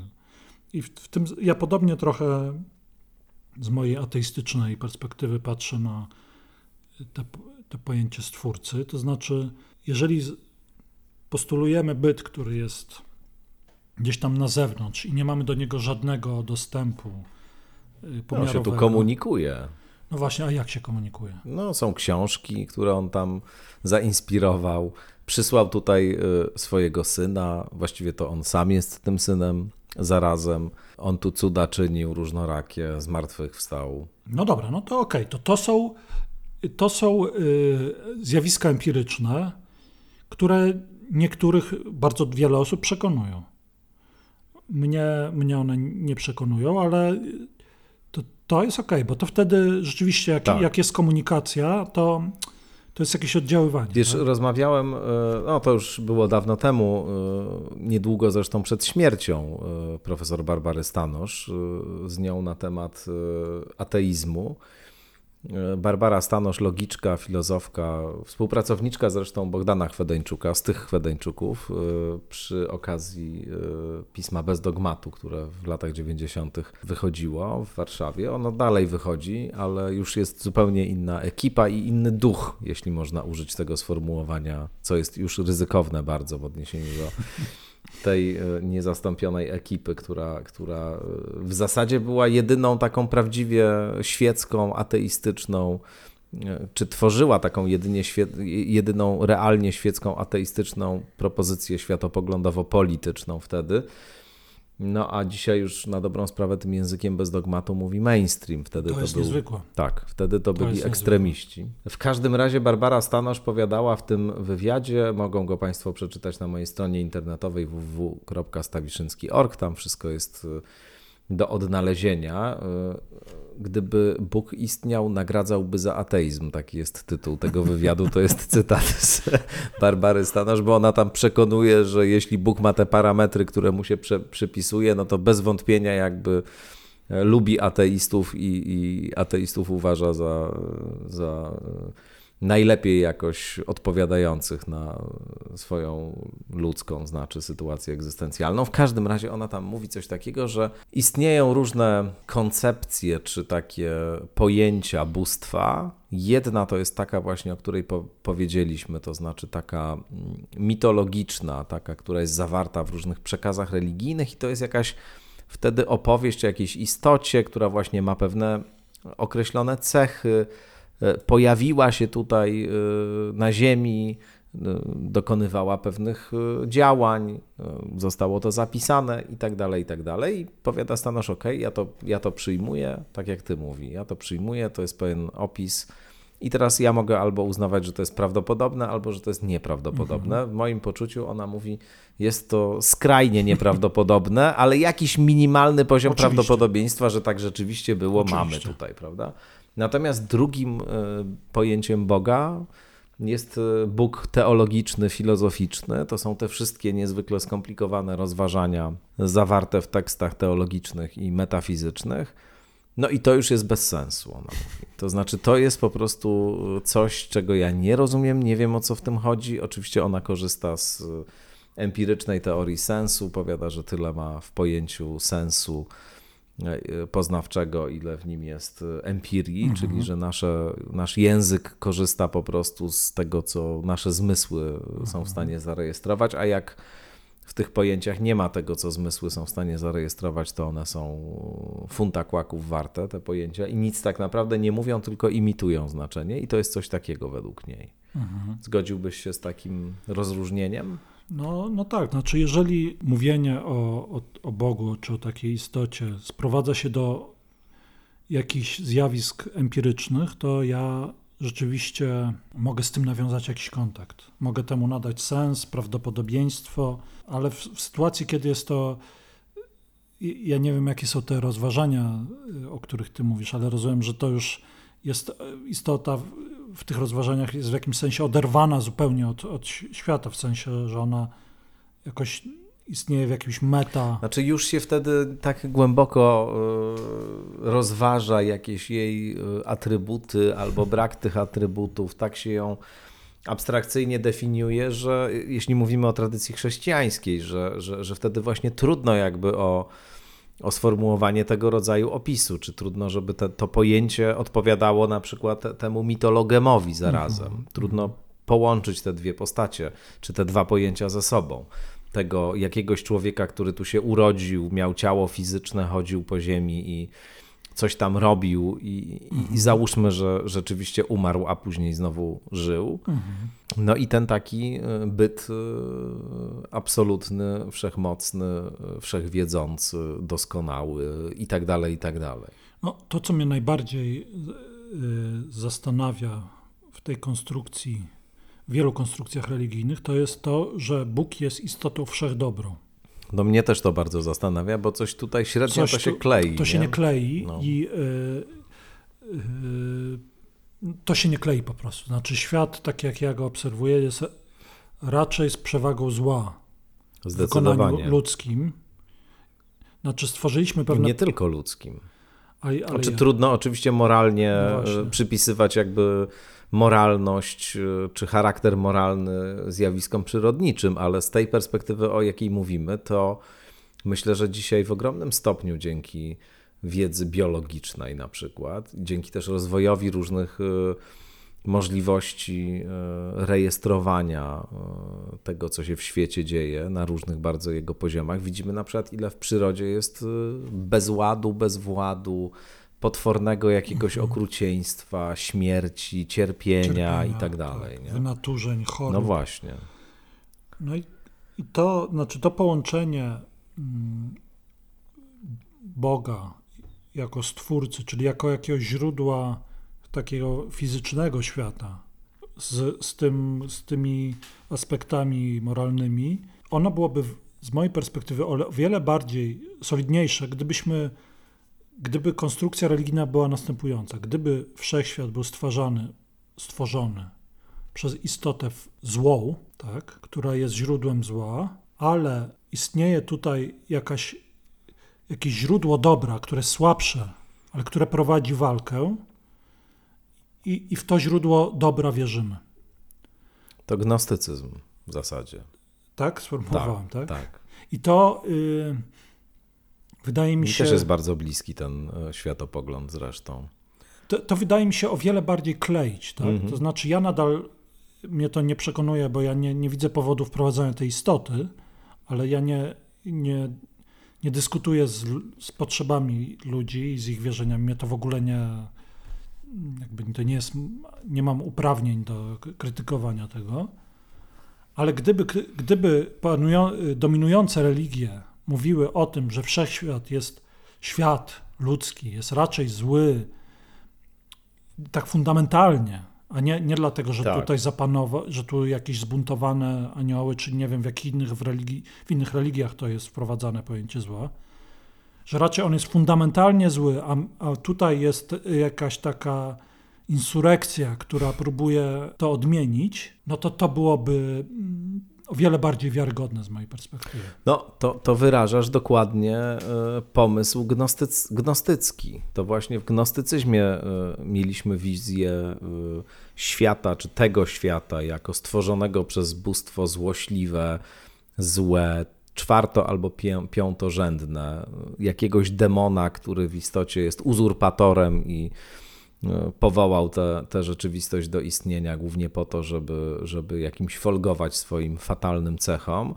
I w, w tym ja podobnie trochę z mojej ateistycznej perspektywy patrzę na te, to pojęcie stwórcy. To znaczy, jeżeli postulujemy byt, który jest gdzieś tam na zewnątrz i nie mamy do niego żadnego dostępu y, On się tu pomiarowego. komunikuje. No właśnie, a jak się komunikuje? No, są książki, które on tam zainspirował. Przysłał tutaj y, swojego syna, właściwie to on sam jest tym synem zarazem. On tu cuda czynił różnorakie, zmartwychwstał. No dobra, no to okej, to, to są, to są y, zjawiska empiryczne, które niektórych, bardzo wiele osób przekonują. Mnie, mnie one nie przekonują, ale to, jest okej, bo to wtedy rzeczywiście, jak, Tak. jak jest komunikacja, to, to jest jakieś oddziaływanie. Wiesz, tak? rozmawiałem, y, no to już było dawno temu, y, niedługo zresztą przed śmiercią y, profesor Barbary Stanosz, z nią na temat ateizmu. Barbara Stanosz, logiczka, filozofka, współpracowniczka zresztą Bogdana Chwedeńczuka, z tych Chwedeńczuków, y, przy okazji y, pisma Bez Dogmatu, które w latach 90. wychodziło w Warszawie. Ono dalej wychodzi, ale już jest zupełnie inna ekipa i inny duch, jeśli można użyć tego sformułowania, co jest już ryzykowne bardzo w odniesieniu do tej e, niezastąpionej ekipy, która, która e, w zasadzie była jedyną taką prawdziwie świecką, ateistyczną, e, czy tworzyła taką jedynie jedyną realnie świecką, ateistyczną propozycję światopoglądowo-polityczną wtedy. No a dzisiaj już na dobrą sprawę tym językiem bez dogmatu mówi mainstream. Wtedy to to, jest był niezwykłe. tak, wtedy to, byli jest ekstremiści. W każdym razie Barbara Stanosz powiadała w tym wywiadzie, mogą go Państwo przeczytać na mojej stronie internetowej www.stawiszynski.org, tam wszystko jest y, do odnalezienia. Gdyby Bóg istniał, nagradzałby za ateizm. Taki jest tytuł tego wywiadu. To jest cytat z Barbary Stanosz, bo ona tam przekonuje, że jeśli Bóg ma te parametry, które mu się przypisuje, no to bez wątpienia jakby lubi ateistów i, i ateistów uważa za, za najlepiej jakoś odpowiadających na swoją ludzką, znaczy sytuację egzystencjalną. W każdym razie ona tam mówi coś takiego, że istnieją różne koncepcje czy takie pojęcia bóstwa. Jedna to jest taka właśnie, o której po powiedzieliśmy, to znaczy taka mm, mitologiczna, taka, która jest zawarta w różnych przekazach religijnych i to jest jakaś wtedy opowieść o jakiejś istocie, która właśnie ma pewne określone cechy, pojawiła się tutaj e, na Ziemi, e, dokonywała pewnych działań, zostało to zapisane i tak dalej, i tak dalej. I powiada Stanosz, ok, ja to, ja to przyjmuję, tak jak ty mówi, ja to przyjmuję, to jest pewien opis i teraz ja mogę albo uznawać, że to jest prawdopodobne, albo że to jest nieprawdopodobne. Mhm. W moim poczuciu ona mówi, jest to skrajnie nieprawdopodobne, ale jakiś minimalny poziom Oczywiście. prawdopodobieństwa, że tak rzeczywiście było, Oczywiście. mamy tutaj, prawda? Natomiast drugim e, pojęciem Boga jest e, Bóg teologiczny, filozoficzny. To są te wszystkie niezwykle skomplikowane rozważania zawarte w tekstach teologicznych i metafizycznych. No i to już jest bez sensu. To znaczy, to jest po prostu coś, czego ja nie rozumiem, nie wiem o co w tym chodzi. Oczywiście ona korzysta z empirycznej teorii sensu, powiada, że tyle ma w pojęciu sensu poznawczego, ile w nim jest empirii, mhm. czyli że nasze, nasz język korzysta po prostu z tego, co nasze zmysły mhm. są w stanie zarejestrować, a jak w tych pojęciach nie ma tego, co zmysły są w stanie zarejestrować, to one są funta kłaków warte, te pojęcia, i nic tak naprawdę nie mówią, tylko imitują znaczenie, i to jest coś takiego według niej. Mhm. Zgodziłbyś się z takim rozróżnieniem? No, no tak, znaczy jeżeli mówienie o, o, o Bogu czy o takiej istocie sprowadza się do jakichś zjawisk empirycznych, to ja rzeczywiście mogę z tym nawiązać jakiś kontakt. Mogę temu nadać sens, prawdopodobieństwo, ale w, w sytuacji, kiedy jest to. Ja nie wiem, jakie są te rozważania, o których ty mówisz, ale rozumiem, że to już jest istota w tych rozważaniach jest w jakimś sensie oderwana zupełnie od, od świata, w sensie, że ona jakoś istnieje w jakimś meta. Znaczy już się wtedy tak głęboko y, rozważa jakieś jej y, atrybuty albo brak tych atrybutów, tak się ją abstrakcyjnie definiuje, że jeśli mówimy o tradycji chrześcijańskiej, że, że, że wtedy właśnie trudno jakby o o sformułowanie tego rodzaju opisu, czy trudno, żeby te, to pojęcie odpowiadało na przykład temu mitologemowi zarazem. -hmm. Trudno połączyć te dwie postacie, czy te dwa pojęcia ze sobą. Tego jakiegoś człowieka, który tu się urodził, miał ciało fizyczne, chodził po ziemi i coś tam robił i, i, i mhm. załóżmy, że rzeczywiście umarł, a później znowu żył. Mhm. No i ten taki e, byt e, absolutny, wszechmocny, e, wszechwiedzący, doskonały i tak dalej, i tak dalej. No, to, co mnie najbardziej zastanawia w tej konstrukcji, w wielu konstrukcjach religijnych, to jest to, że Bóg jest istotą wszechdobrą. No mnie też to bardzo zastanawia, bo coś tutaj średnio coś to się klei. To się nie klei no. i yy, yy, to się nie klei po prostu. Znaczy świat, tak jak ja go obserwuję, jest raczej z przewagą zła w wykonaniu ludzkim. Znaczy stworzyliśmy pewne... Nie tylko ludzkim. Ale, ale znaczy, ja... Trudno oczywiście moralnie no przypisywać jakby moralność y, czy charakter moralny zjawiskom przyrodniczym, ale z tej perspektywy, o jakiej mówimy, to myślę, że dzisiaj w ogromnym stopniu dzięki wiedzy biologicznej na przykład, dzięki też rozwojowi różnych y, możliwości y, rejestrowania tego, co się w świecie dzieje na różnych bardzo jego poziomach. Widzimy na przykład, ile w przyrodzie jest bezładu, bezwładu, potwornego jakiegoś mhm. okrucieństwa, śmierci, cierpienia, cierpienia i tak dalej. Tak, nie? Wynaturzeń, chorób. No właśnie. No i, i to, znaczy to połączenie mm, Boga jako stwórcy, czyli jako jakiegoś źródła takiego fizycznego świata z, z, tym, z tymi aspektami moralnymi, ono byłoby z mojej perspektywy o wiele bardziej solidniejsze, gdybyśmy Gdyby konstrukcja religijna była następująca, gdyby wszechświat był stwarzany, stworzony przez istotę złą, tak, która jest źródłem zła, ale istnieje tutaj jakaś, jakieś źródło dobra, które jest słabsze, ale które prowadzi walkę i, i w to źródło dobra wierzymy. To gnostycyzm w zasadzie. Tak? Sformułowałem, tak? tak. I to y, wydaje mi Mi się... też jest bardzo bliski ten e, światopogląd zresztą. To, to wydaje mi się o wiele bardziej kleić, tak? Mhm. To znaczy ja nadal, mnie to nie przekonuje, bo ja nie, nie widzę powodu wprowadzania tej istoty, ale ja nie, nie, nie dyskutuję z, z potrzebami ludzi i z ich wierzeniami. Mnie to w ogóle nie, jakby to nie jest, nie mam uprawnień do krytykowania tego. Ale gdyby, gdyby panują, dominujące religie mówiły o tym, że wszechświat jest świat ludzki, jest raczej zły, tak fundamentalnie, a nie, nie dlatego, że Tak. tutaj zapanowa, że tu jakieś zbuntowane anioły, czy nie wiem w jakich innych w, religii, w innych religiach to jest wprowadzane pojęcie zła, że raczej on jest fundamentalnie zły, a, a tutaj jest jakaś taka insurekcja, która próbuje to odmienić, no to to byłoby mm, o wiele bardziej wiarygodne z mojej perspektywy. No, to, to wyrażasz dokładnie e, pomysł gnostyc, gnostycki. To właśnie w gnostycyzmie e, mieliśmy wizję e, świata, czy tego świata, jako stworzonego przez bóstwo złośliwe, złe, czwarto albo piątorzędne, jakiegoś demona, który w istocie jest uzurpatorem i powołał tę rzeczywistość do istnienia głównie po to, żeby, żeby jakimś folgować swoim fatalnym cechom.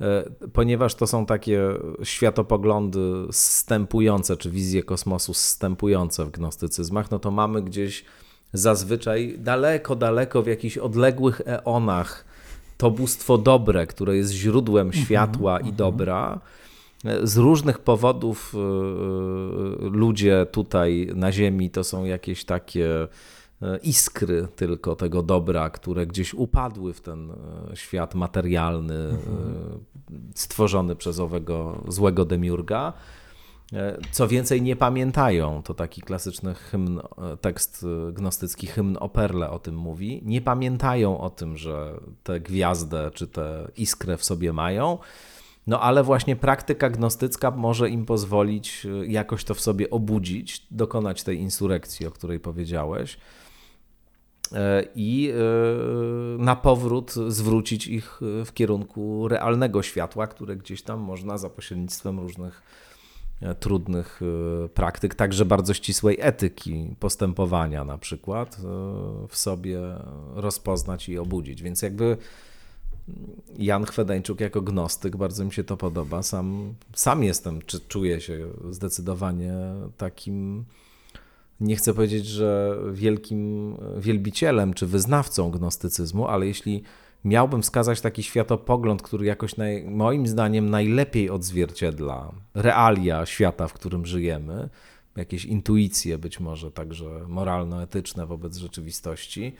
E, Ponieważ to są takie światopoglądy zstępujące, czy wizje kosmosu zstępujące w gnostycyzmach, no to mamy gdzieś zazwyczaj daleko, daleko w jakichś odległych eonach to bóstwo dobre, które jest źródłem światła i dobra. Z różnych powodów y, ludzie tutaj na Ziemi to są jakieś takie y, iskry tylko tego dobra, które gdzieś upadły w ten y, świat materialny, y, stworzony przez owego złego demiurga. E, Co więcej, nie pamiętają, to taki klasyczny hymn, e, tekst gnostycki, hymn o perle o tym mówi, nie pamiętają o tym, że tę gwiazdę czy tę iskrę w sobie mają, no ale właśnie praktyka gnostycka może im pozwolić e, jakoś to w sobie obudzić, dokonać tej insurekcji, o której powiedziałeś e, i e, na powrót zwrócić ich e, w kierunku realnego światła, które gdzieś tam można za pośrednictwem różnych e, trudnych praktyk, także bardzo ścisłej etyki postępowania na przykład w sobie rozpoznać i obudzić. Więc jakby Jan Chwedeńczuk jako gnostyk, bardzo mi się to podoba. Sam, sam jestem, czy czuję się zdecydowanie takim, nie chcę powiedzieć, że wielkim wielbicielem czy wyznawcą gnostycyzmu, ale jeśli miałbym wskazać taki światopogląd, który jakoś naj, moim zdaniem najlepiej odzwierciedla realia świata, w którym żyjemy, jakieś intuicje być może także moralno-etyczne wobec rzeczywistości,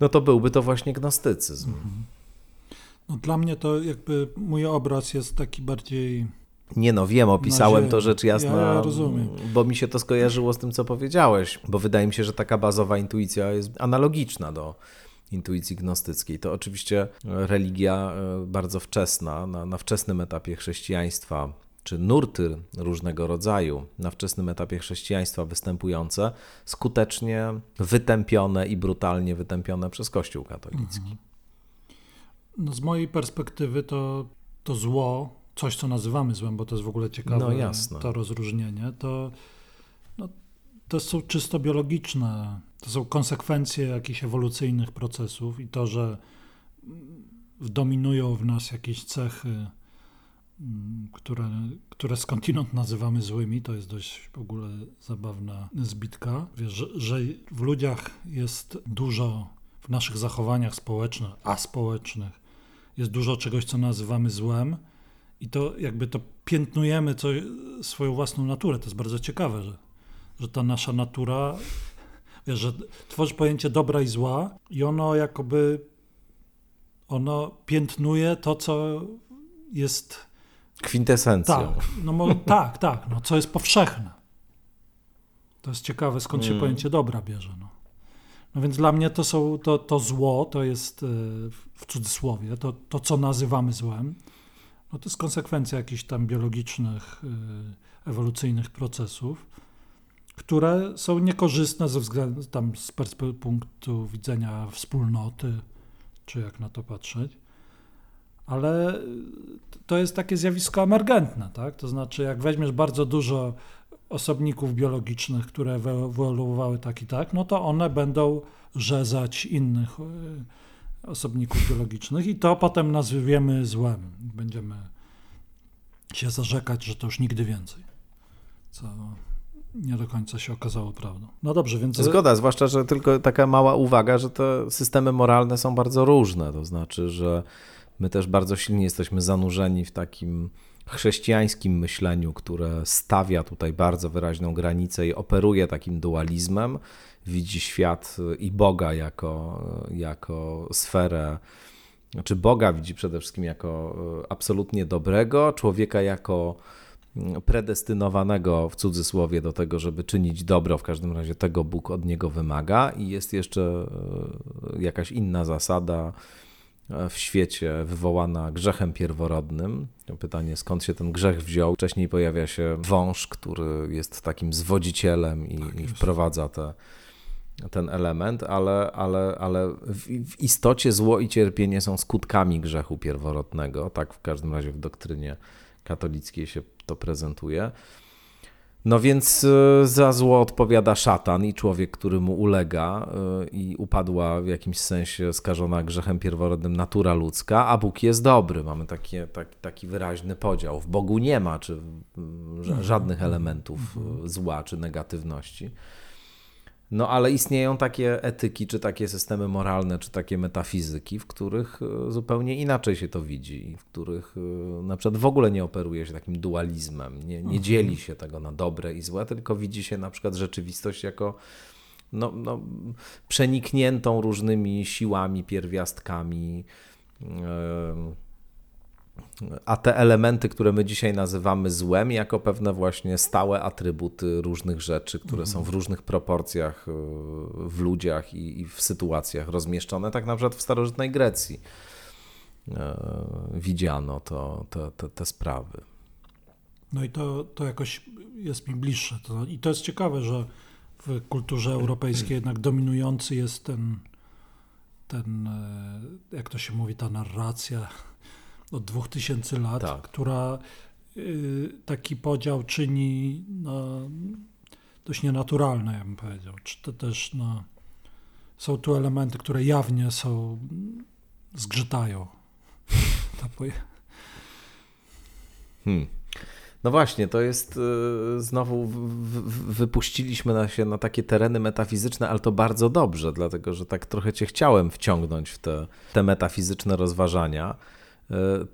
no to byłby to właśnie gnostycyzm. No, dla mnie to jakby mój obraz jest taki bardziej. Nie no, wiem, opisałem to rzecz jasna, Ja- ja rozumiem. bo mi się to skojarzyło z tym, co powiedziałeś, bo wydaje mi się, że taka bazowa intuicja jest analogiczna do intuicji gnostyckiej. To oczywiście religia e, bardzo wczesna, na, na wczesnym etapie chrześcijaństwa, czy nurty różnego rodzaju na wczesnym etapie chrześcijaństwa występujące, skutecznie wytępione i brutalnie wytępione przez Kościół katolicki. No, z mojej perspektywy to, to zło, coś co nazywamy złem, bo to jest w ogóle ciekawe No, jasne. to rozróżnienie, to, no, to są czysto biologiczne, to są konsekwencje jakichś ewolucyjnych procesów i to, że dominują w nas jakieś cechy, które, które skądinąd nazywamy złymi, to jest dość w ogóle zabawna zbitka. Wiesz, że, że w ludziach jest dużo, w naszych zachowaniach społecznych, aspołecznych, jest dużo czegoś, co nazywamy złem i to jakby to piętnujemy co, swoją własną naturę. To jest bardzo ciekawe, że, że ta nasza natura, wiesz, że tworzy pojęcie dobra i zła i ono jakoby ono piętnuje to, co jest Kwintesencją. tak, no mo, tak, tak, no, co jest powszechne. To jest ciekawe, skąd się Mm. pojęcie dobra bierze. No. no więc dla mnie to są, to, to zło, to jest e, w cudzysłowie, to, to co nazywamy złem, no to jest konsekwencja jakichś tam biologicznych, y, ewolucyjnych procesów, które są niekorzystne ze względu tam z punktu widzenia wspólnoty, czy jak na to patrzeć. Ale to jest takie zjawisko emergentne, tak? To znaczy, jak weźmiesz bardzo dużo osobników biologicznych, które ewoluowały tak i tak, no to one będą rzezać innych y, osobników biologicznych i to potem nazwiemy złem. Będziemy się zarzekać, że to już nigdy więcej. Co nie do końca się okazało prawdą. No dobrze, więc. Zgoda, zwłaszcza, że tylko taka mała uwaga, że te systemy moralne są bardzo różne. To znaczy, że my też bardzo silnie jesteśmy zanurzeni w takim chrześcijańskim myśleniu, które stawia tutaj bardzo wyraźną granicę i operuje takim dualizmem, widzi świat i Boga jako, jako sferę, czy znaczy Boga widzi przede wszystkim jako e, absolutnie dobrego, człowieka jako mm, predestynowanego w cudzysłowie do tego, żeby czynić dobro, w każdym razie tego Bóg od niego wymaga i jest jeszcze e, jakaś inna zasada, w świecie wywołana grzechem pierworodnym. Pytanie, skąd się ten grzech wziął. Wcześniej pojawia się wąż, który jest takim zwodzicielem i, tak i wprowadza te, ten element, ale, ale, ale w, w, istocie zło i cierpienie są skutkami grzechu pierworodnego. Tak w każdym razie w doktrynie katolickiej się to prezentuje. No więc e, za zło odpowiada szatan i człowiek, który mu ulega e, i upadła w jakimś sensie skażona grzechem pierworodnym natura ludzka, a Bóg jest dobry. Mamy takie, taki, taki wyraźny podział. W Bogu nie ma czy mhm. żadnych elementów mhm. zła czy negatywności. No ale istnieją takie etyki, czy takie systemy moralne, czy takie metafizyki, w których e, zupełnie inaczej się to widzi w których e, na przykład w ogóle nie operuje się takim dualizmem, nie, nie mhm. dzieli się tego na dobre i złe, tylko widzi się na przykład rzeczywistość jako no, no, przenikniętą różnymi siłami, pierwiastkami. Yy, a te elementy, które my dzisiaj nazywamy złem, jako pewne właśnie stałe atrybuty różnych rzeczy, które są w różnych proporcjach y, w ludziach i, w sytuacjach rozmieszczone, tak na przykład w starożytnej Grecji y, widziano to, to, to, te sprawy. No i to, to jakoś jest mi bliższe. I to jest ciekawe, że w kulturze europejskiej jednak dominujący jest ten, ten, e, jak to się mówi, ta narracja od 2000 lat, tak. która y, taki podział czyni no, dość nienaturalny, ja bym powiedział. Czy to też no, są tu elementy, które jawnie są, zgrzytają. hmm. No właśnie, to jest y, znowu wypuściliśmy na się na takie tereny metafizyczne, ale to bardzo dobrze, dlatego że tak trochę cię chciałem wciągnąć w te, te metafizyczne rozważania.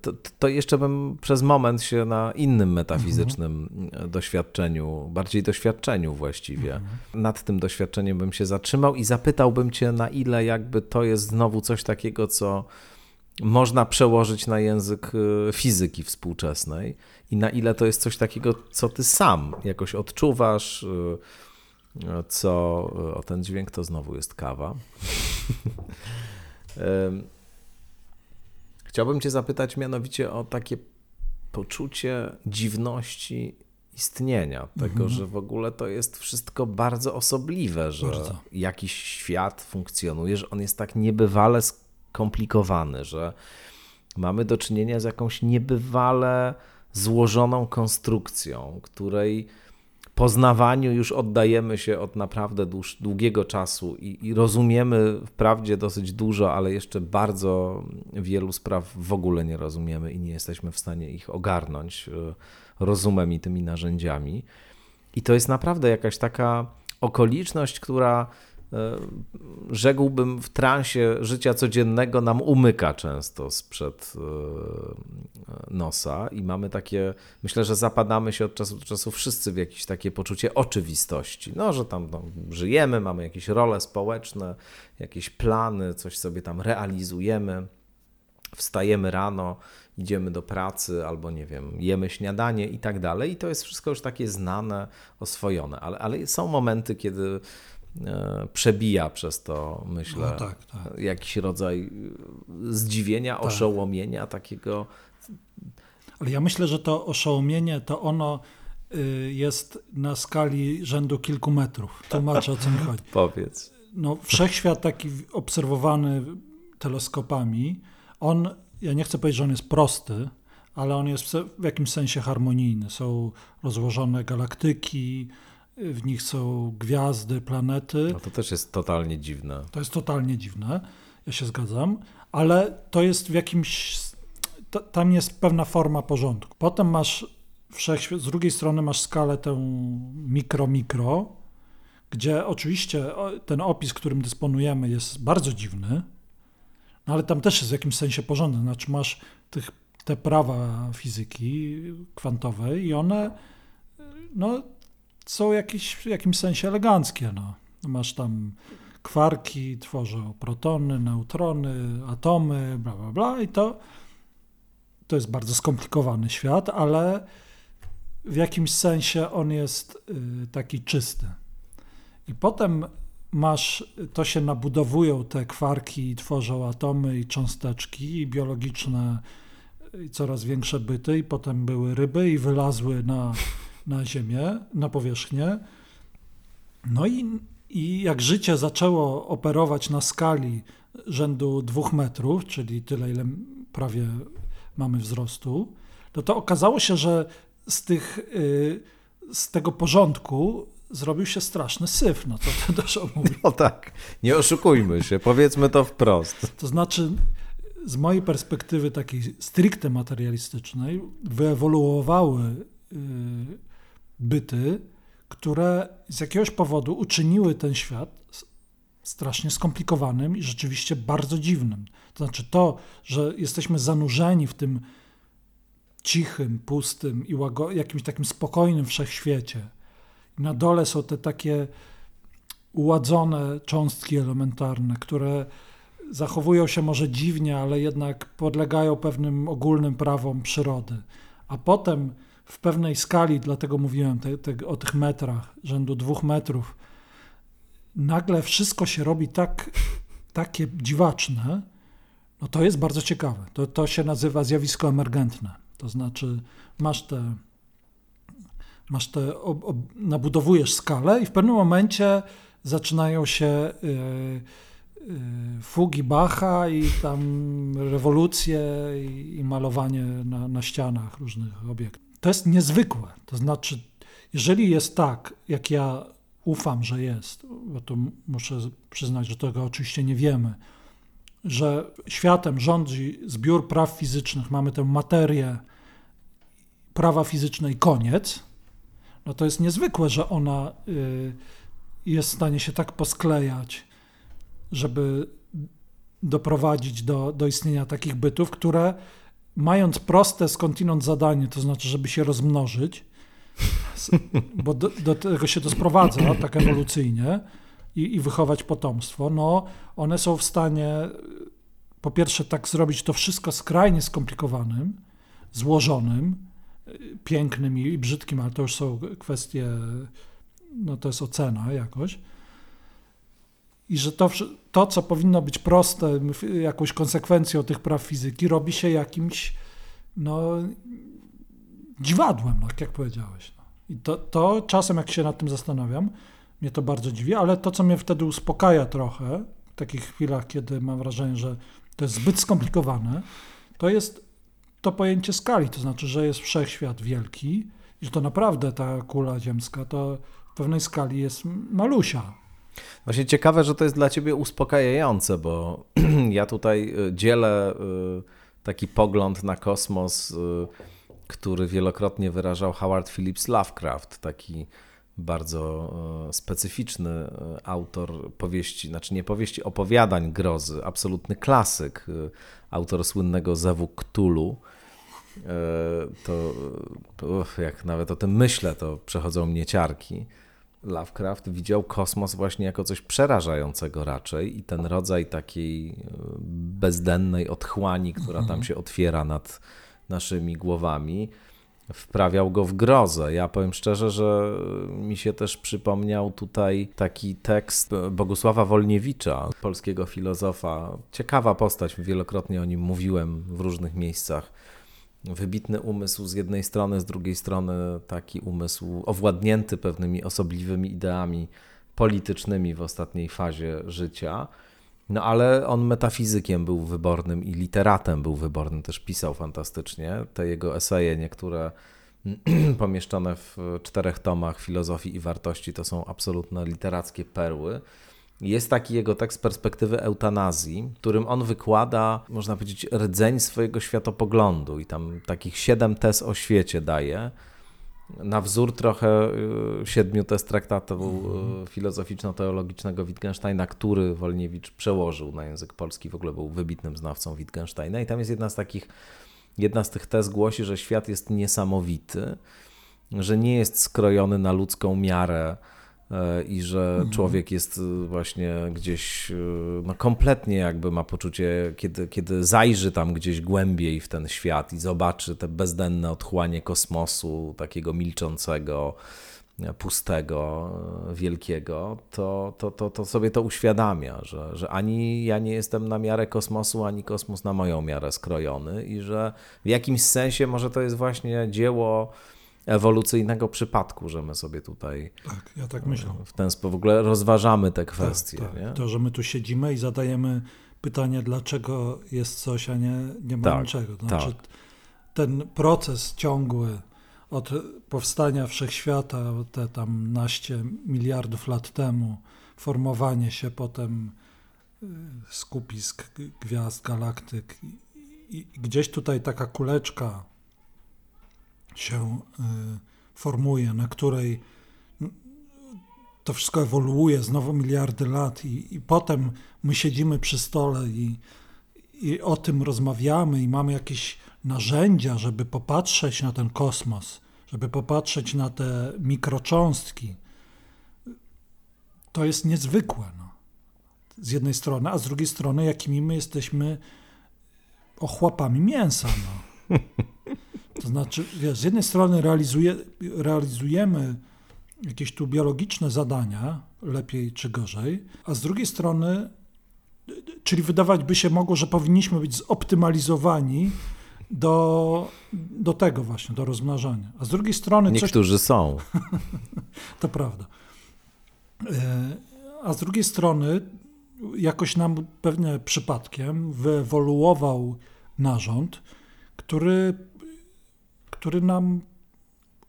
To, to, jeszcze bym przez moment się na innym metafizycznym mhm. doświadczeniu, bardziej doświadczeniu właściwie, mhm. nad tym doświadczeniem bym się zatrzymał i zapytałbym Cię, na ile jakby to jest znowu coś takiego, co można przełożyć na język y, fizyki współczesnej i na ile to jest coś takiego, co Ty sam jakoś odczuwasz, y, co. O ten dźwięk to znowu jest kawa. Chciałbym Cię zapytać mianowicie o takie poczucie dziwności istnienia, tego, mhm. że w ogóle to jest wszystko bardzo osobliwe, że bardzo. jakiś świat funkcjonuje, że on jest tak niebywale skomplikowany, że mamy do czynienia z jakąś niebywale złożoną konstrukcją, której poznawaniu już oddajemy się od naprawdę dłuż, długiego czasu i, i, rozumiemy wprawdzie dosyć dużo, ale jeszcze bardzo wielu spraw w ogóle nie rozumiemy i nie jesteśmy w stanie ich ogarnąć e, rozumem i tymi narzędziami. I to jest naprawdę jakaś taka okoliczność, która rzekłbym, w transie życia codziennego nam umyka często sprzed e, nosa i mamy takie, myślę, że zapadamy się od czasu do czasu wszyscy w jakieś takie poczucie oczywistości. No, że tam no, żyjemy, mamy jakieś role społeczne, jakieś plany, coś sobie tam realizujemy, wstajemy rano, idziemy do pracy albo nie wiem, jemy śniadanie i tak dalej. I to jest wszystko już takie znane, oswojone, ale, ale są momenty, kiedy E, przebija przez to, myślę, no tak, tak. jakiś rodzaj zdziwienia, tak. oszołomienia, takiego Ale ja myślę, że to oszołomienie, to ono y, jest na skali rzędu kilku metrów. Tłumaczę, o co mi chodzi. Powiedz. No, wszechświat taki obserwowany teleskopami, on, ja nie chcę powiedzieć, że on jest prosty, ale on jest w jakimś sensie harmonijny. Są rozłożone galaktyki, w nich są gwiazdy, planety. No to też jest totalnie dziwne. To jest totalnie dziwne, ja się zgadzam, ale to jest w jakimś. tam jest pewna forma porządku. Potem masz wszechświat, z drugiej strony masz skalę tę mikro-mikro, gdzie oczywiście ten opis, którym dysponujemy, jest bardzo dziwny, no ale tam też jest w jakimś sensie porządek. Znaczy masz tych, te prawa fizyki kwantowej i one no, są jakieś, w jakimś sensie eleganckie. No. Masz tam kwarki, tworzą protony, neutrony, atomy, bla, bla, bla i to, to jest bardzo skomplikowany świat, ale w jakimś sensie on jest y, taki czysty. I potem masz, to się nabudowują te kwarki i tworzą atomy i cząsteczki i biologiczne i coraz większe byty i potem były ryby i wylazły na, na ziemię, na powierzchnię. No i, i jak życie zaczęło operować na skali rzędu dwóch metrów, czyli tyle, ile prawie mamy wzrostu, to to okazało się, że z, tych, y, z tego porządku zrobił się straszny syf, no to to dużo mówi. No tak, nie oszukujmy się, powiedzmy to wprost. To znaczy, z mojej perspektywy takiej stricte materialistycznej, wyewoluowały y, byty, które z jakiegoś powodu uczyniły ten świat strasznie skomplikowanym i rzeczywiście bardzo dziwnym. To znaczy to, że jesteśmy zanurzeni w tym cichym, pustym i jakimś takim spokojnym wszechświecie, na dole są te takie uładzone cząstki elementarne, które zachowują się może dziwnie, ale jednak podlegają pewnym ogólnym prawom przyrody. A potem w pewnej skali, dlatego mówiłem te, te, o tych metrach, rzędu dwóch metrów, nagle wszystko się robi tak, takie dziwaczne, no to jest bardzo ciekawe. To, to się nazywa zjawisko emergentne. To znaczy masz te masz te, ob, ob, nabudowujesz skalę i w pewnym momencie zaczynają się y, y, fugi Bacha i tam rewolucje i, i malowanie na, na ścianach różnych obiektów. To jest niezwykłe. To znaczy, jeżeli jest tak, jak ja ufam, że jest, bo to muszę przyznać, że tego oczywiście nie wiemy, że światem rządzi zbiór praw fizycznych, mamy tę materię, prawa fizyczne i koniec, no to jest niezwykłe, że ona y, jest w stanie się tak posklejać, żeby doprowadzić do, do istnienia takich bytów, które mając proste skądinąd zadanie, to znaczy, żeby się rozmnożyć, bo do, do tego się to sprowadza tak ewolucyjnie i, i wychować potomstwo, no one są w stanie po pierwsze tak zrobić to wszystko skrajnie skomplikowanym, złożonym, pięknym i brzydkim, ale to już są kwestie, no to jest ocena jakoś. I że to, to, co powinno być proste, jakąś konsekwencją tych praw fizyki, robi się jakimś no, dziwadłem, tak jak powiedziałeś. No. I to, to czasem, jak się nad tym zastanawiam, mnie to bardzo dziwi, ale to, co mnie wtedy uspokaja trochę, w takich chwilach, kiedy mam wrażenie, że to jest zbyt skomplikowane, to jest to pojęcie skali, to znaczy, że jest wszechświat wielki i że to naprawdę ta kula ziemska to w pewnej skali jest malusia. Właśnie ciekawe, że to jest dla ciebie uspokajające, bo ja tutaj y, dzielę y, taki pogląd na kosmos, y, który wielokrotnie wyrażał Howard Phillips Lovecraft, taki bardzo specyficzny autor powieści, znaczy nie powieści, opowiadań grozy, absolutny klasyk, autor słynnego Zewu Cthulhu. To jak nawet o tym myślę, to przechodzą mnie ciarki. Lovecraft widział kosmos właśnie jako coś przerażającego raczej i ten rodzaj takiej e, bezdennej otchłani, która tam mhm. się otwiera nad naszymi głowami, wprawiał go w grozę. Ja powiem szczerze, że mi się też przypomniał tutaj taki tekst Bogusława Wolniewicza, polskiego filozofa. Ciekawa postać, wielokrotnie o nim mówiłem w różnych miejscach wybitny umysł z jednej strony, z drugiej strony taki umysł owładnięty pewnymi osobliwymi ideami politycznymi w ostatniej fazie życia. No ale on metafizykiem był wybornym i literatem był wybornym, też pisał fantastycznie. Te jego eseje, niektóre pomieszczone w czterech tomach filozofii i wartości, to są absolutne literackie perły. Jest taki jego tekst z perspektywy eutanazji, którym on wykłada, można powiedzieć, rdzeń swojego światopoglądu i tam takich siedem tez o świecie daje. Na wzór trochę y, siedmiu tez traktatu y, filozoficzno-teologicznego Wittgensteina, który Wolniewicz przełożył na język polski, w ogóle był wybitnym znawcą Wittgensteina. I tam jest jedna z takich, jedna z tych tez głosi, że świat jest niesamowity, że nie jest skrojony na ludzką miarę i że mhm. człowiek jest e, właśnie gdzieś e, no kompletnie jakby ma poczucie, kiedy, kiedy zajrzy tam gdzieś głębiej w ten świat i zobaczy te bezdenne otchłanie kosmosu, takiego milczącego, pustego, wielkiego, to, to, to, to sobie to uświadamia, że, że ani ja nie jestem na miarę kosmosu, ani kosmos na moją miarę skrojony i że w jakimś sensie może to jest właśnie dzieło ewolucyjnego przypadku, że my sobie tutaj tak, ja tak myślę. w ten sposób w ogóle rozważamy te kwestie. Tak, tak. Nie? To, że my tu siedzimy i zadajemy pytanie, dlaczego jest coś, a nie, nie ma tak, niczego. To znaczy, tak. ten proces ciągły od powstania wszechświata, te tam naście miliardów lat temu, formowanie się potem y, skupisk gwiazd, galaktyk i gdzieś tutaj taka kuleczka się y, formuje, na której to wszystko ewoluuje znowu miliardy lat i, i potem my siedzimy przy stole i, i o tym rozmawiamy i mamy jakieś narzędzia, żeby popatrzeć na ten kosmos, żeby popatrzeć na te mikrocząstki. To jest niezwykłe. No. Z jednej strony, a z drugiej strony, jakimi my jesteśmy ochłapami mięsa. No. To znaczy, wiesz, z jednej strony realizuje, realizujemy jakieś tu biologiczne zadania, lepiej czy gorzej, a z drugiej strony, czyli wydawać by się mogło, że powinniśmy być zoptymalizowani do, do tego właśnie, do rozmnażania. A z drugiej strony... Niektórzy coś... są. to prawda. E, a z drugiej strony jakoś nam pewnie przypadkiem wyewoluował narząd, który który nam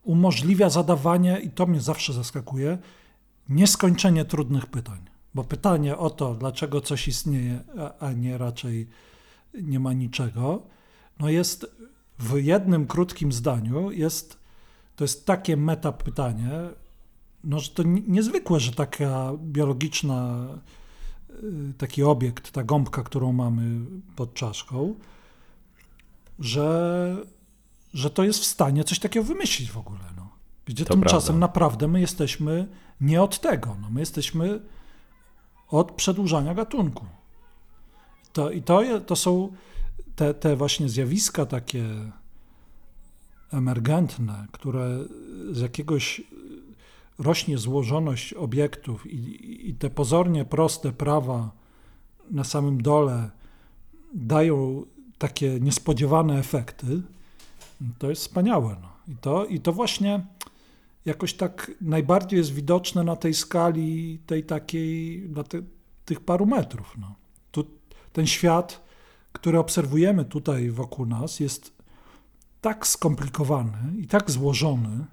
umożliwia zadawanie, i to mnie zawsze zaskakuje, nieskończenie trudnych pytań. Bo pytanie o to, dlaczego coś istnieje, a nie raczej nie ma niczego, no jest w jednym krótkim zdaniu, jest, to jest takie meta pytanie, no, że to niezwykłe, że taka biologiczna, y, taki obiekt, ta gąbka, którą mamy pod czaszką, że że to jest w stanie coś takiego wymyślić w ogóle. No. Gdzie to tymczasem prawda. naprawdę my jesteśmy nie od tego. No. My jesteśmy od przedłużania gatunku. To, I to, to są te, te właśnie zjawiska takie emergentne, które z jakiegoś rośnie złożoność obiektów i, i te pozornie proste prawa na samym dole dają takie niespodziewane efekty, to jest wspaniałe. No. I, to, I to właśnie jakoś tak najbardziej jest widoczne na tej skali, tej takiej, na te, tych paru metrów. No. Tu, ten świat, który obserwujemy tutaj wokół nas, jest tak skomplikowany i tak złożony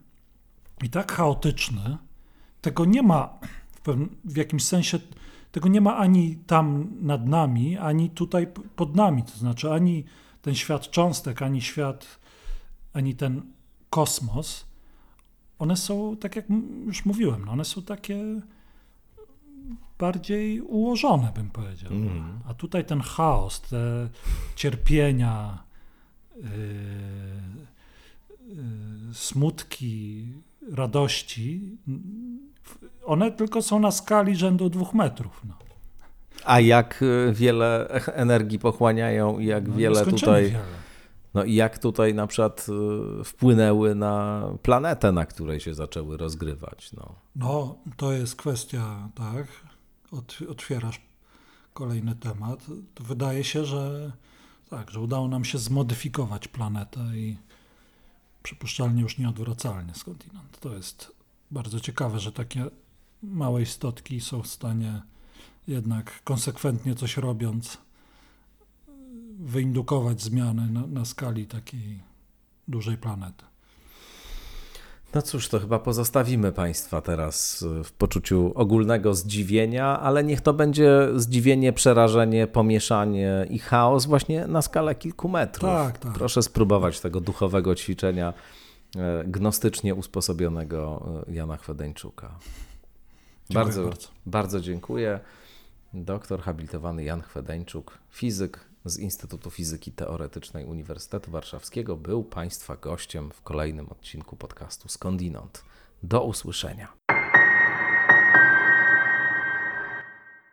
i tak chaotyczny. Tego nie ma w, pewnym, w jakimś sensie, tego nie ma ani tam nad nami, ani tutaj pod nami. To znaczy ani ten świat cząstek, ani świat ani ten kosmos, one są, tak jak już mówiłem, no one są takie bardziej ułożone, bym powiedział. Mm. A tutaj ten chaos, te cierpienia, yy, yy, smutki, radości, one tylko są na skali rzędu dwóch metrów. No. A jak wiele energii pochłaniają i jak no, wiele tutaj. Wiele no i jak tutaj na przykład y, wpłynęły na planetę, na której się zaczęły rozgrywać? No, no to jest kwestia, tak, otwierasz kolejny temat. To wydaje się, że Tak, że udało nam się zmodyfikować planetę i przypuszczalnie już nieodwracalnie skądinąd. To jest bardzo ciekawe, że takie małe istotki są w stanie jednak konsekwentnie coś robiąc wyindukować zmiany na, na skali takiej dużej planety. No cóż, to chyba pozostawimy Państwa teraz w poczuciu ogólnego zdziwienia, ale niech to będzie zdziwienie, przerażenie, pomieszanie i chaos właśnie na skalę kilku metrów. Tak, tak. Proszę spróbować tego duchowego ćwiczenia e, gnostycznie usposobionego e, Jana Chwedeńczuka. Bardzo, bardzo. bardzo dziękuję. Doktor habilitowany Jan Chwedeńczuk, fizyk z Instytutu Fizyki Teoretycznej Uniwersytetu Warszawskiego, był Państwa gościem w kolejnym odcinku podcastu Skądinąd. Do usłyszenia.